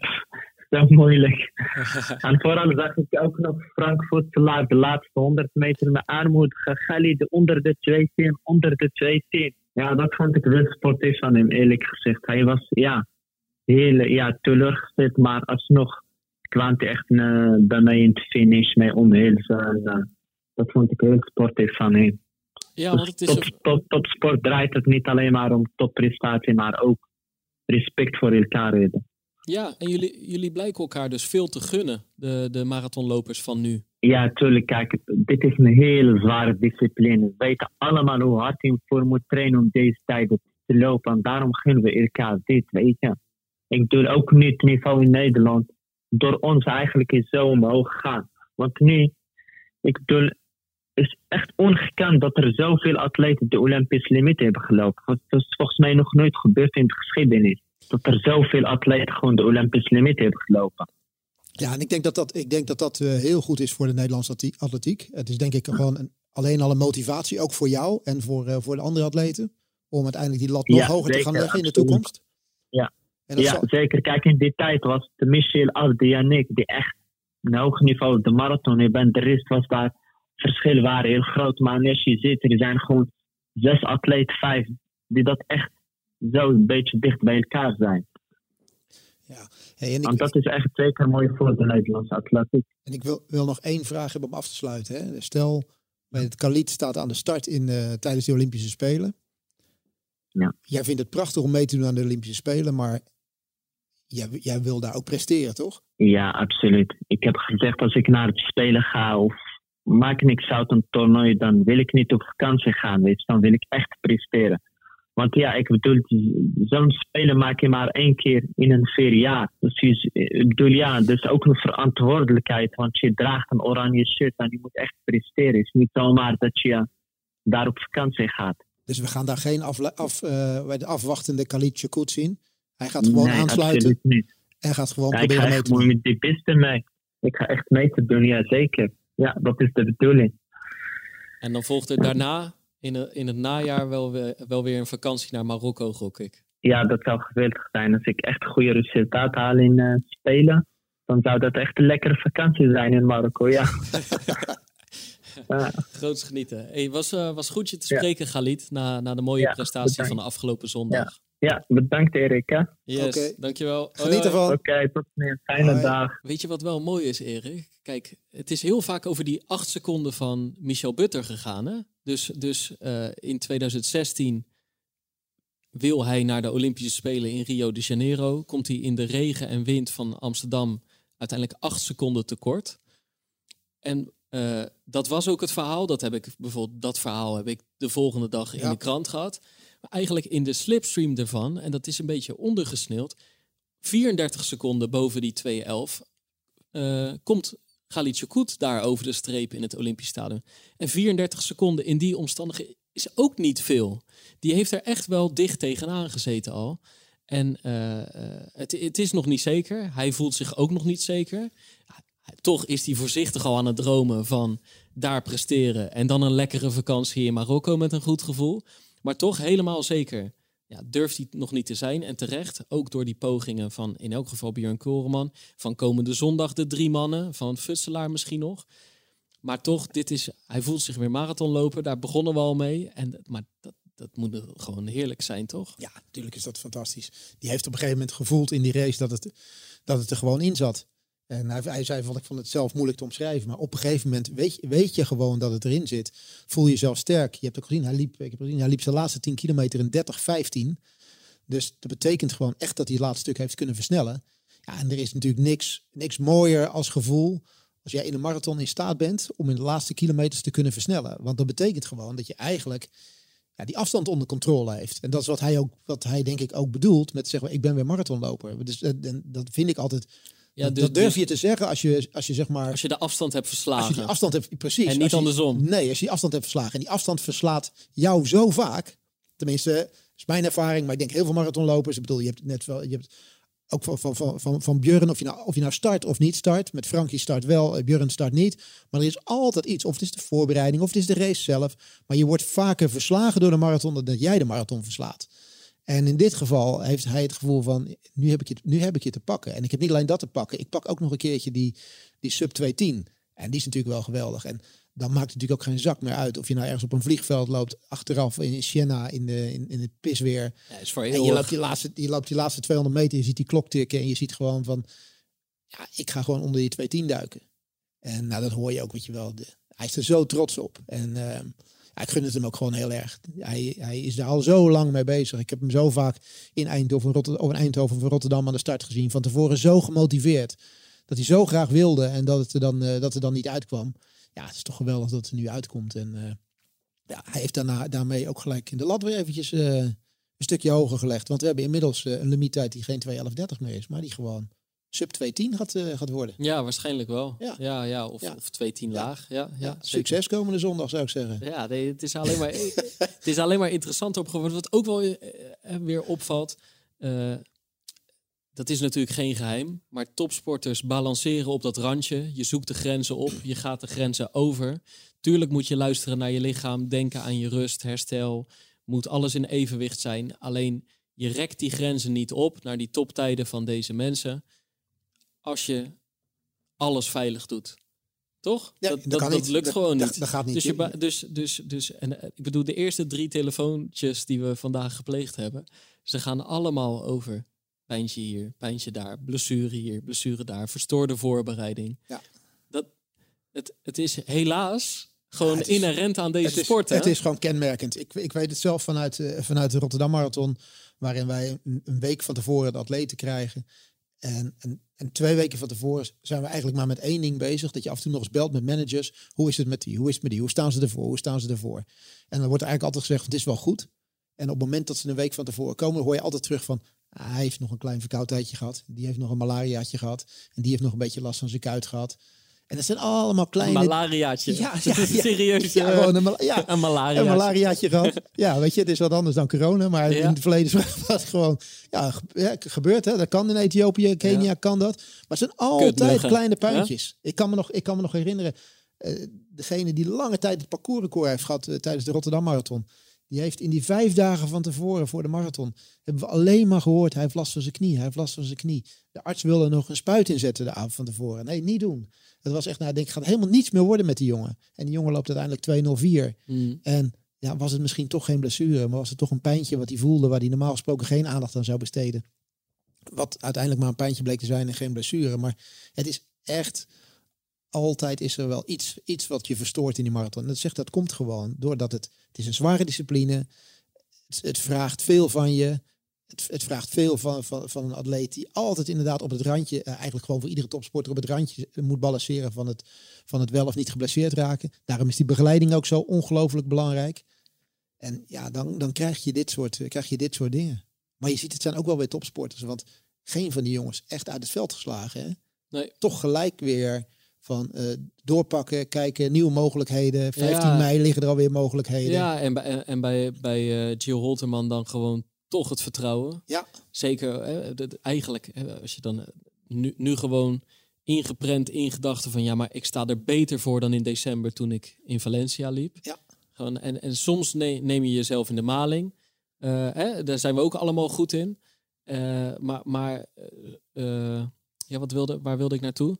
H: zo moeilijk. En vooral zag ik ook nog Frank Voetselaar de laatste 100 meter me aanmoedigen. Khalid onder de 210, onder de 210. Ja, dat vond ik wel sportief van hem, eerlijk gezegd. Hij was, ja, heel ja, teleurgesteld, maar alsnog kwam hij echt uh, bij mij in de finish mee omhelzen. En, uh, dat vond ik heel sportief van hem.
C: Ja, want het is
H: top,
C: een-
H: top, topsport draait het niet alleen maar om topprestatie, maar ook respect voor elkaar hebben.
C: Ja, en jullie, jullie blijken elkaar dus veel te gunnen, de, de marathonlopers van nu.
H: Ja, tuurlijk. Kijk, dit is een hele zware discipline. We weten allemaal hoe hard je voor moet trainen om deze tijden te lopen. En daarom gunnen we elkaar dit, weet je. Ik bedoel ook nu het niveau in Nederland door ons eigenlijk is zo omhoog gegaan. Want nu, ik bedoel, is echt ongekend dat er zoveel atleten de Olympische limiet hebben gelopen. Want Dat is volgens mij nog nooit gebeurd in de geschiedenis. Dat er zoveel atleten gewoon de Olympische limiet hebben gelopen.
D: Ja, en ik denk dat dat, ik denk dat, dat eh, heel goed is voor de Nederlandse atletiek-. Het is denk ik gewoon een, alleen al een motivatie, ook voor jou en voor, eh, voor de andere atleten. Om uiteindelijk die lat nog
H: Ja,
D: hoger te gaan leggen in de toekomst.
H: Ja. Ja,
D: zal-
H: zeker. Kijk, in die tijd was het Michel Aldi en ik die echt een hoog niveau de marathon hebben. De rest was daar, verschillen waren heel groot. Maar als je ziet, er zijn gewoon zes atleten, vijf, die dat echt zo een beetje dicht bij elkaar zijn.
D: ja. Hey, en
H: Want dat is echt zeker mooi voor de Nederlandse atletiek.
D: en ik wil, wil nog één vraag hebben om af te sluiten. Hè. Stel, bij het Khalid staat aan de start in, eh, tijdens de Olympische Spelen.
H: Ja.
D: Jij vindt het prachtig om mee te doen aan de Olympische Spelen, maar jij, jij wil daar ook presteren, toch?
H: Ja, absoluut. Ik heb gezegd, als ik naar het spelen ga of maak niks uit een toernooi, dan wil ik niet op vakantie gaan. Weet je. Dan wil ik echt presteren. Want ja, ik bedoel, zo'n spelen maak je maar één keer in een vier jaar. Dus je, ik bedoel, ja, dat is ook een verantwoordelijkheid. Want je draagt een oranje shirt en je moet echt presteren. Het is niet zomaar dat je daar op vakantie gaat.
D: Dus we gaan daar geen afle- af, eh, bij de afwachtende Khalid Chakut zien. Hij gaat gewoon
H: nee,
D: aansluiten
H: niet.
D: en gaat gewoon
H: Ja, ik
D: proberen mee te doen.
H: met die mee. Ik ga echt mee te doen, ja zeker. Ja, dat is de bedoeling.
C: En dan volgt er daarna, in, het- in het najaar, wel weer, wel weer een vakantie naar Marokko, gok ik.
H: Ja, dat zou geweldig zijn. Als ik echt goede resultaten haal in eh, spelen, dan zou dat echt een lekkere vakantie zijn in Marokko. Ja, ja,
C: Groots genieten. Hey, was, eh, was goed je te
H: Ja.
C: spreken, Galit, na, na de mooie
H: Ja,
C: prestatie van de afgelopen zondag.
H: Ja bedankt Erik. hè. Oké,
C: Yes,
D: Oké.
C: dankjewel.
D: Geniet ervan.
H: tot ziens. Fijne
D: Hoi.
H: dag.
C: Weet je wat wel mooi is, Erik? Kijk, het is heel vaak over die acht seconden van Michel Butter gegaan. Hè? Dus, dus eh, in 2016 wil hij naar de Olympische Spelen in Rio de Janeiro. Komt hij in de regen en wind van Amsterdam uiteindelijk acht seconden tekort. En eh, dat was ook het verhaal. Dat heb ik bijvoorbeeld, dat verhaal heb ik de volgende dag in
D: Ja.
C: de krant gehad. Eigenlijk in de slipstream ervan, en dat is een beetje ondergesneeld, 34 seconden boven die 211 eh, komt Galit Chakut daar over de streep in het Olympisch Stadion. En 34 seconden in die omstandigheden is ook niet veel. Die heeft er echt wel dicht tegenaan gezeten al. En eh, eh, het, het is nog niet zeker. Hij voelt zich ook nog niet zeker. Toch is hij voorzichtig al aan het dromen van daar presteren. En dan een lekkere vakantie in Marokko met een goed gevoel. Maar toch helemaal zeker ja, durft hij nog niet te zijn. En terecht, ook door die pogingen van in elk geval Björn Koreman. Van komende zondag de drie mannen, van Futselaar misschien nog. Maar toch, dit is, hij voelt zich weer marathonloper. Daar begonnen we al mee. En, maar dat, dat moet gewoon heerlijk zijn, toch?
D: Ja, natuurlijk is dat fantastisch. Die heeft op een gegeven moment gevoeld in die race dat het, dat het er gewoon in zat. En hij, hij zei van ik vond het zelf moeilijk te omschrijven. Maar op een gegeven moment weet, je- weet je gewoon dat het erin zit. Voel je jezelf sterk. Je hebt ook gezien, hij liep, ik heb gezien, hij liep zijn laatste 10 kilometer in 30, 15. Dus dat betekent gewoon echt dat hij het laatste stuk heeft kunnen versnellen. Ja, en er is natuurlijk niks, niks mooier als gevoel als jij in een marathon in staat bent om in de laatste kilometers te kunnen versnellen. Want dat betekent gewoon dat je eigenlijk ja, die afstand onder controle heeft. En dat is wat hij ook, wat hij denk ik ook bedoelt met zeggen, ik ben weer marathonloper. Dus dat, dat vind ik altijd. Ja, dat, dus, dat durf je te zeggen als je, als je zeg maar.
C: Als je de afstand hebt verslagen.
D: Als je die afstand hebt, precies.
C: En niet andersom.
D: Nee, als je die afstand hebt verslagen. En die afstand verslaat jou zo vaak. Tenminste, is mijn ervaring. Maar ik denk heel veel marathonlopers. Ik bedoel, je hebt net wel. Je hebt ook van, van, van, van, van Björn, of je, nou, of je nou start of niet start. Met Frankie start wel, eh, Björn start niet. Maar er is altijd iets. Of het is de voorbereiding, of het is de race zelf. Maar je wordt vaker verslagen door de marathon dan dat jij de marathon verslaat. En in dit geval heeft hij het gevoel van, nu heb ik je, nu heb ik je te pakken. En ik heb niet alleen dat te pakken, ik pak ook nog een keertje die, die sub 210. En die is natuurlijk wel geweldig. En dan maakt het natuurlijk ook geen zak meer uit of je nou ergens op een vliegveld loopt, achteraf in Siena in, de, in, in het pisweer.
C: Ja, is voor
D: en je loopt, die laatste, je loopt die laatste 200 meter, je ziet die klok tikken en je ziet gewoon van, ja, ik ga gewoon onder die 210 duiken. En nou, dat hoor je ook, weet je wel. De, hij is er zo trots op. En uh, ik gun het hem ook gewoon heel erg. Hij, hij is daar al zo lang mee bezig. Ik heb hem zo vaak in Eindhoven, Rotterdam, in Eindhoven van Rotterdam aan de start gezien. Van tevoren zo gemotiveerd. Dat hij zo graag wilde en dat het er dan, uh, dat er dan niet uitkwam ja, het is toch geweldig dat het er nu uitkomt. En uh, ja, hij heeft daarna, daarmee ook gelijk in de lat weer eventjes uh, een stukje hoger gelegd. Want we hebben inmiddels een limiettijd die geen 2.11.30 meer is, maar die gewoon sub 2.10 gaat, gaat worden.
C: Ja, waarschijnlijk wel. Ja, ja, ja of,
D: ja.
C: of 2.10 laag. Ja, ja,
D: Succes komende zondag zou ik zeggen.
C: Ja, nee, het, is alleen maar, het is alleen maar interessant op geworden. Wat ook wel weer opvalt dat is natuurlijk geen geheim, maar topsporters balanceren op dat randje. Je zoekt de grenzen op, je gaat de grenzen over. Tuurlijk moet je luisteren naar je lichaam, denken aan je rust, herstel. Moet alles in evenwicht zijn. Alleen je rekt die grenzen niet op naar die toptijden van deze mensen. Als je alles veilig doet. Toch?
D: Ja,
C: dat, dat, dat, lukt gewoon niet.
D: Dat, gaat niet.
C: Dus, je, dus, dus, dus en, eh, ik bedoel, de eerste drie telefoontjes die we vandaag gepleegd hebben, ze gaan allemaal over Pijntje hier, pijntje daar, blessure hier, blessure daar, verstoorde voorbereiding.
D: Ja.
C: Dat, het, het is helaas gewoon ja, inherent aan deze
D: het
C: sport.
D: Het is gewoon kenmerkend. Ik, ik weet het zelf vanuit, uh, vanuit de Rotterdam Marathon, waarin wij een, een, week van tevoren de atleten krijgen. En, en, en, twee weken van tevoren zijn we eigenlijk maar met één ding bezig. Dat je af en toe nog eens belt met managers. Hoe is het met die? Hoe is het met die? Hoe staan ze ervoor? Hoe staan ze ervoor? En dan wordt eigenlijk altijd gezegd, het is wel goed. En op het moment dat ze een week van tevoren komen, hoor je altijd terug van, hij heeft nog een klein verkoudheidje gehad. Die heeft nog een malariaatje gehad. En die heeft nog een beetje last van zijn kuit gehad. En dat zijn allemaal kleine...
C: Een malariaatje.
D: Ja, ja, ja,
C: serieus.
D: Ja, gewoon een, ja,
C: een malariaatje.
D: Een malariaatje gehad. Ja, weet je, het is wat anders dan corona. Maar in het verleden was het gewoon... Ja, gebeurt hè. Dat kan in Ethiopië, Kenia kan dat. Maar het zijn altijd kleine puintjes. Ik, kan me nog, ik kan me nog herinneren... Uh, degene die lange tijd het parcoursrecord heeft gehad uh, tijdens de Rotterdam Marathon. Die heeft in die vijf dagen van tevoren voor de marathon, hebben we alleen maar gehoord, hij heeft last van zijn knie, hij heeft last van zijn knie. De arts wilde nog een spuit inzetten de avond van tevoren. Nee, niet doen. Het was echt, nou, ik denk, gaat helemaal niets meer worden met die jongen. En die jongen loopt uiteindelijk 2-0-4.
C: Mm.
D: En ja, was het misschien toch geen blessure, maar was het toch een pijntje wat hij voelde, waar hij normaal gesproken geen aandacht aan zou besteden. Wat uiteindelijk maar een pijntje bleek te zijn en geen blessure. Maar het is echt, altijd is er wel iets, iets wat je verstoort in die marathon. En dat zegt, dat komt gewoon doordat het, het is een zware discipline. Het, het vraagt veel van je. Het, het, vraagt veel van, van, van een atleet die altijd inderdaad op het randje, uh, eigenlijk gewoon voor iedere topsporter op het randje moet balanceren van het, van het wel of niet geblesseerd raken. Daarom is die begeleiding ook zo ongelooflijk belangrijk. En ja, dan, dan krijg, je dit soort, krijg je dit soort dingen. Maar je ziet, het zijn ook wel weer topsporters. Want geen van die jongens echt uit het veld geslagen. Hè?
C: Nee.
D: Toch gelijk weer van uh, doorpakken, kijken, nieuwe mogelijkheden. 15 ja. mei liggen er alweer mogelijkheden.
C: Ja, en bij, en bij, bij uh, Gio Holterman dan gewoon toch het vertrouwen.
D: Ja.
C: Zeker, hè, dat, eigenlijk, hè, als je dan nu, nu gewoon ingeprent in gedachten van ja, maar ik sta er beter voor dan in december toen ik in Valencia liep.
D: Ja.
C: Gewoon, en, en soms ne neem je jezelf in de maling. Uh, hè, daar zijn we ook allemaal goed in. maar maar ja, wat wilde, waar wilde ik naartoe?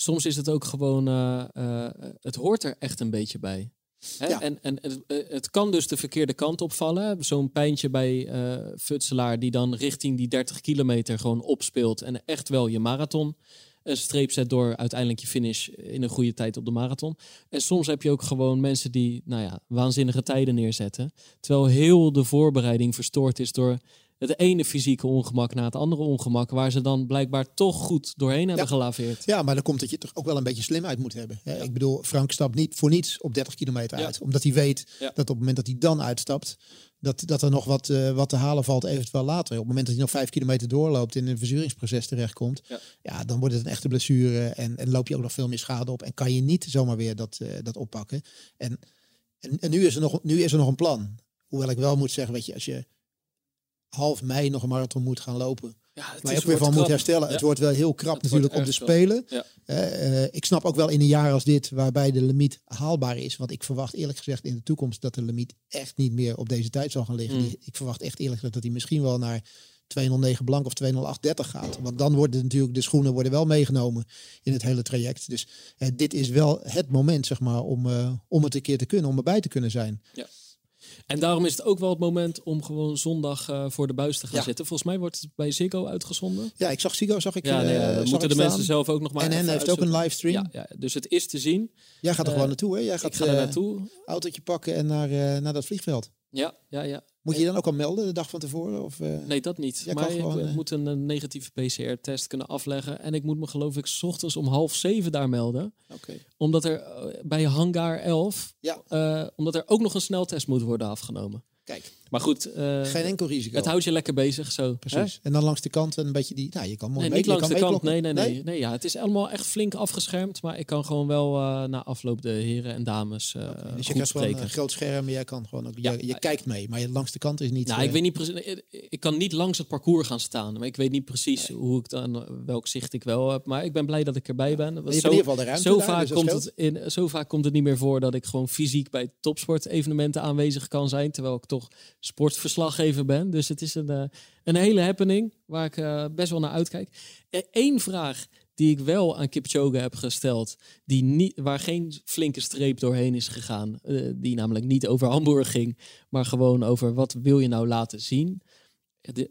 C: Soms is het ook gewoon, uh, uh, het hoort er echt een beetje bij. Hè?
D: Ja.
C: En, en het, het, kan dus de verkeerde kant opvallen. Zo'n pijntje bij uh, Futselaar die dan richting die 30 kilometer gewoon opspeelt en echt wel je marathon een streep zet door uiteindelijk je finish in een goede tijd op de marathon. En soms heb je ook gewoon mensen die, nou ja, waanzinnige tijden neerzetten. Terwijl heel de voorbereiding verstoord is door het ene fysieke ongemak na het andere ongemak, waar ze dan blijkbaar toch goed doorheen hebben gelaveerd.
D: Ja, maar dan komt dat je toch ook wel een beetje slim uit moet hebben. Hè? Ik bedoel, Frank stapt niet voor niets op 30 kilometer
C: Ja.
D: uit. Omdat hij weet dat op het moment dat hij dan uitstapt, dat, dat er nog wat, eh, wat te halen valt, eventueel later. Op het moment dat hij nog vijf kilometer doorloopt en in een verzuringsproces terechtkomt,
C: Ja.
D: ja. dan wordt het een echte blessure en, en loop je ook nog veel meer schade op. En kan je niet zomaar weer dat, eh, dat oppakken. En, en, en nu, is er nog, nu is er nog een plan. Hoewel ik wel moet zeggen, weet je, als je half mei nog een marathon moet gaan lopen,
C: Ja, het
D: waar je
C: is-
D: ook weer van moet herstellen.
C: Ja.
D: Het wordt wel heel krap
C: Het
D: natuurlijk om
C: wordt
D: te
C: erg krap.
D: spelen.
C: Ja.
D: Eh, ik snap ook wel in een jaar als dit, waarbij de limiet haalbaar is. Want ik verwacht eerlijk gezegd in de toekomst dat de limiet echt niet meer op deze tijd zal gaan liggen.
C: Mm.
D: Ik verwacht echt eerlijk gezegd dat hij misschien wel naar 209 blank of 20830 gaat. Want dan worden natuurlijk de schoenen worden wel meegenomen in het hele traject. Dus eh, dit is wel het moment, zeg maar, om, eh, om het een keer te kunnen, om erbij te kunnen zijn.
C: En daarom is het ook wel het moment om gewoon zondag eh, voor de buis te gaan
D: Ja.
C: zitten. Volgens mij wordt het bij Ziggo uitgezonden.
D: Ja, ik zag Sigo, zag ik.
C: Ja, nee,
D: eh,
C: ja, dat moeten de mensen zelf ook nog maar
D: En
C: even
D: heeft ook een livestream.
C: Ja, ja, dus het is te zien.
D: Jij gaat er
C: Eh,
D: gewoon naartoe, hè? Jij gaat
C: Ik ga er
D: eh,
C: naartoe.
D: autootje pakken en naar, eh, naar dat vliegveld.
C: Ja, ja, ja.
D: Moet je je dan ook al melden de dag van tevoren? Of, eh?
C: Nee, dat niet.
D: Jij
C: maar ik eh,
D: eh,
C: moet een, negatieve PCR-test kunnen afleggen. En ik moet me geloof ik 's ochtends om half zeven daar melden.
D: Oké.
C: Omdat er bij hangar 11,
D: Ja,
C: omdat er ook nog een sneltest moet worden afgenomen.
D: kijk.
C: Maar goed, eh,
D: Geen enkel risico.
C: het houdt je lekker bezig zo. hè?
D: Precies. En dan langs de kant een beetje die... Nou, je kan mooi
C: Nee,
D: mee-
C: niet
D: je
C: langs
D: kan
C: de kant. Nee, nee, nee. nee ja, het is allemaal echt flink afgeschermd. Maar ik kan gewoon wel eh, na afloop de heren en dames eh
D: Dus je krijgt gewoon een groot scherm jij kan gewoon ook...
C: Ja.
D: je, je kijkt mee, maar je langs de kant is niet...
C: Nou, ik weet niet precies. Ik kan niet langs het parcours gaan staan. Maar ik weet niet precies hoe ik dan, welk zicht ik wel heb. Maar ik ben blij dat ik erbij ben.
D: hebt
C: zo,
D: in ieder geval de ruimte
C: zo,
D: daar,
C: vaak
D: dus
C: komt het in, zo vaak komt het niet meer voor dat ik gewoon fysiek bij topsportevenementen aanwezig kan zijn. Terwijl ik toch sportverslaggever ben. Dus het is een, eh, een hele happening waar ik eh, best wel naar uitkijk. Eén vraag die ik wel aan Kipchoge heb gesteld, die niet, waar geen flinke streep doorheen is gegaan, eh, die namelijk niet over Hamburg ging, maar gewoon over wat wil je nou laten zien.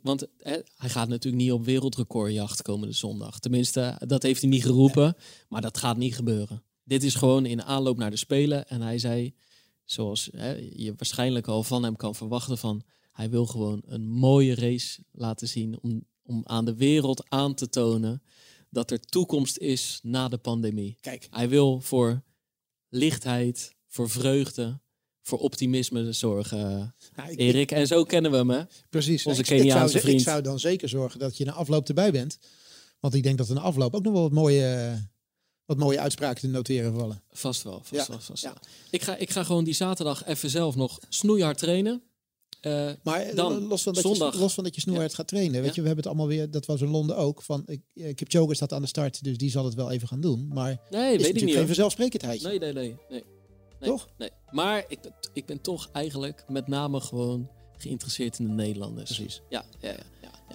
C: Want hij gaat natuurlijk niet op wereldrecordjacht komende zondag. Tenminste, dat heeft hij niet geroepen, maar dat gaat niet gebeuren. Dit is gewoon in aanloop naar de Spelen. En hij zei, zoals hè, je waarschijnlijk al van hem kan verwachten, van hij wil gewoon een mooie race laten zien om, om aan de wereld aan te tonen dat er toekomst is na de pandemie.
D: Kijk,
C: Hij wil voor lichtheid, voor vreugde, voor optimisme zorgen,
D: nou, ik-
C: Erik. En zo kennen we hem, hè?
D: precies.
C: onze
D: Ik- ik,
C: Keniaanse
D: zou,
C: vriend.
D: Ik zou dan zeker zorgen dat je na afloop erbij bent. Want ik denk dat na afloop ook nog wel wat mooie, wat mooie uitspraken te noteren vallen.
C: Vast wel, vast
D: Ja,
C: wel, vast
D: ja.
C: wel. Ik ga, ik ga gewoon die zaterdag even zelf nog snoeihard trainen. Eh,
D: Maar eh,
C: Dan,
D: los, van dat
C: zondag.
D: je, los van dat je snoerhard gaat trainen. Weet
C: Ja.
D: je, we hebben het allemaal weer, dat was in Londen ook. Van, ik, eh, Kipchoge staat aan de start, dus die zal het wel even gaan doen. Maar
C: nee,
D: is
C: weet ik niet.
D: geen vanzelfsprekendheid.
C: Nee, nee, nee, nee. Nee,
D: Toch?
C: Nee. Maar ik ben, ik ben toch eigenlijk met name gewoon geïnteresseerd in de Nederlanders.
D: Precies.
C: Ja, ja, ja.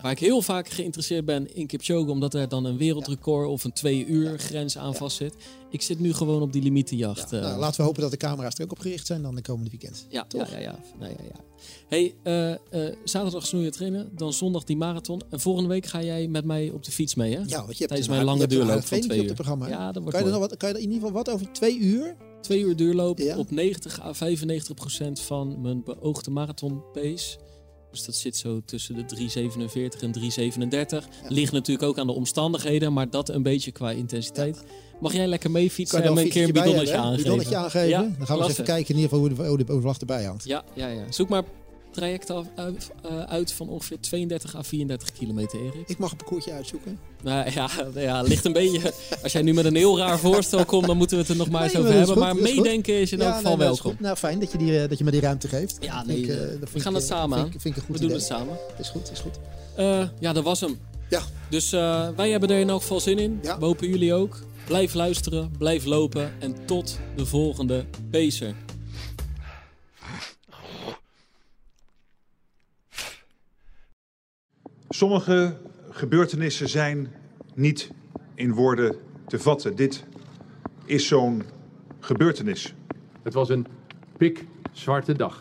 C: Waar ik heel vaak geïnteresseerd ben in Kipchoge, omdat er dan een wereldrecord of een twee uur grens aan vast zit. Ik zit nu gewoon op die limietenjacht.
D: Ja,
C: eh.
D: nou, laten we hopen dat de camera's er ook op gericht zijn dan de komende weekend.
C: Ja,
D: Toch?
C: ja, ja, ja. Nee, ja, ja. Hey, eh, eh, zaterdag snoeien trainen, dan zondag die marathon. En volgende week ga jij met mij op de fiets mee, hè?
D: Ja, want je hebt
C: Tijdens
D: een
C: mijn lange duurloop van twee
D: op
C: uur.
D: het programma.
C: Ja, dat wordt
D: kan, je er nog wat, kan je er in ieder geval wat over twee uur?
C: Twee uur duurloop op 90 à 95 procent van mijn beoogde marathon pace. Dus dat zit zo tussen de 3,47 en 3,37. Ligt natuurlijk ook aan de omstandigheden, maar dat een beetje qua intensiteit. Mag jij lekker mee
D: Kan
C: fietsen en
D: een
C: keer een bidonnetje aangeven?
D: Bidonnetje aangeven.
C: Ja,
D: dan gaan we eens even kijken in ieder geval hoe de, hoe de overlast erbij hangt.
C: Ja, ja, ja. Zoek maar trajecten af- uit, eh, van ongeveer 32 à 34 kilometer, Erik.
D: Ik mag een parcoursje uitzoeken.
C: Nou ja, ja, ligt een beetje. Als jij nu met een heel raar voorstel komt, dan moeten we het er nog maar eens
D: Nee,
C: over hebben.
D: goed,
C: Maar
D: is
C: meedenken is in elk geval
D: nee,
C: welkom.
D: goed. Nou, fijn dat je, die, eh, dat je me die ruimte geeft.
C: Ja, nee,
D: vind ik, eh, dat
C: we gaan
D: ik,
C: het samen
D: Vind
C: aan.
D: ik, vind ik een goed
C: We doen het samen.
D: Is goed, is goed.
C: Ja, dat was hem.
D: Ja.
C: Dus wij hebben er in elk geval zin in.
D: Ja.
C: We hopen jullie ook. Blijf luisteren, blijf lopen en tot de volgende Pacer.
I: Sommige gebeurtenissen zijn niet in woorden te vatten. Dit is zo'n gebeurtenis.
J: Het was een pikzwarte dag.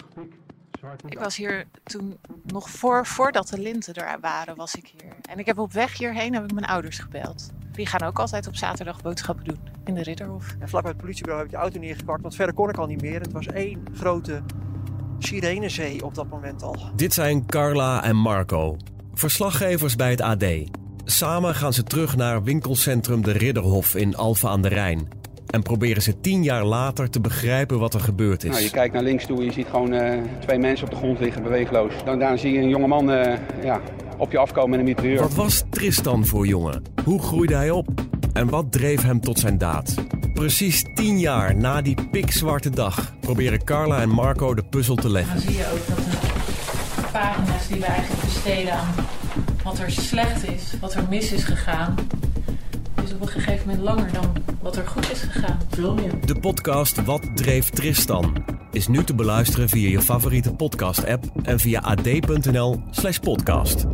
K: Ik was hier toen nog voor, voordat de linten er waren, was ik hier. En ik heb op weg hierheen heb ik mijn ouders gebeld. Die gaan ook altijd op zaterdag boodschappen doen in de Ridderhof.
L: En vlak bij het politiebureau heb ik de auto neergepakt, want verder kon ik al niet meer. Het was één grote Sirenezee op dat moment al.
M: Dit zijn Carla en Marco, verslaggevers bij het AD. Samen gaan ze terug naar winkelcentrum De Ridderhof in Alphen aan de Rijn. En proberen ze tien jaar later te begrijpen wat er gebeurd is.
N: Nou, je kijkt naar links toe en je ziet gewoon uh, twee mensen op de grond liggen, beweegloos. Dan daar zie je een jonge man uh, ja, op je afkomen met een mitrailleur.
M: Wat was Tristan voor jongen? Hoe groeide hij op? En wat dreef hem tot zijn daad? Precies tien jaar na die pikzwarte dag proberen Carla en Marco de puzzel te leggen.
O: Dan zie je ook dat de pagina's die we eigenlijk besteden aan wat er slecht is, wat er mis is gegaan, is op een gegeven moment langer dan wat er goed is gegaan. Veel meer.
M: De podcast Wat dreef Tristan is nu te beluisteren via je favoriete podcast-app en via ad.nl/podcast.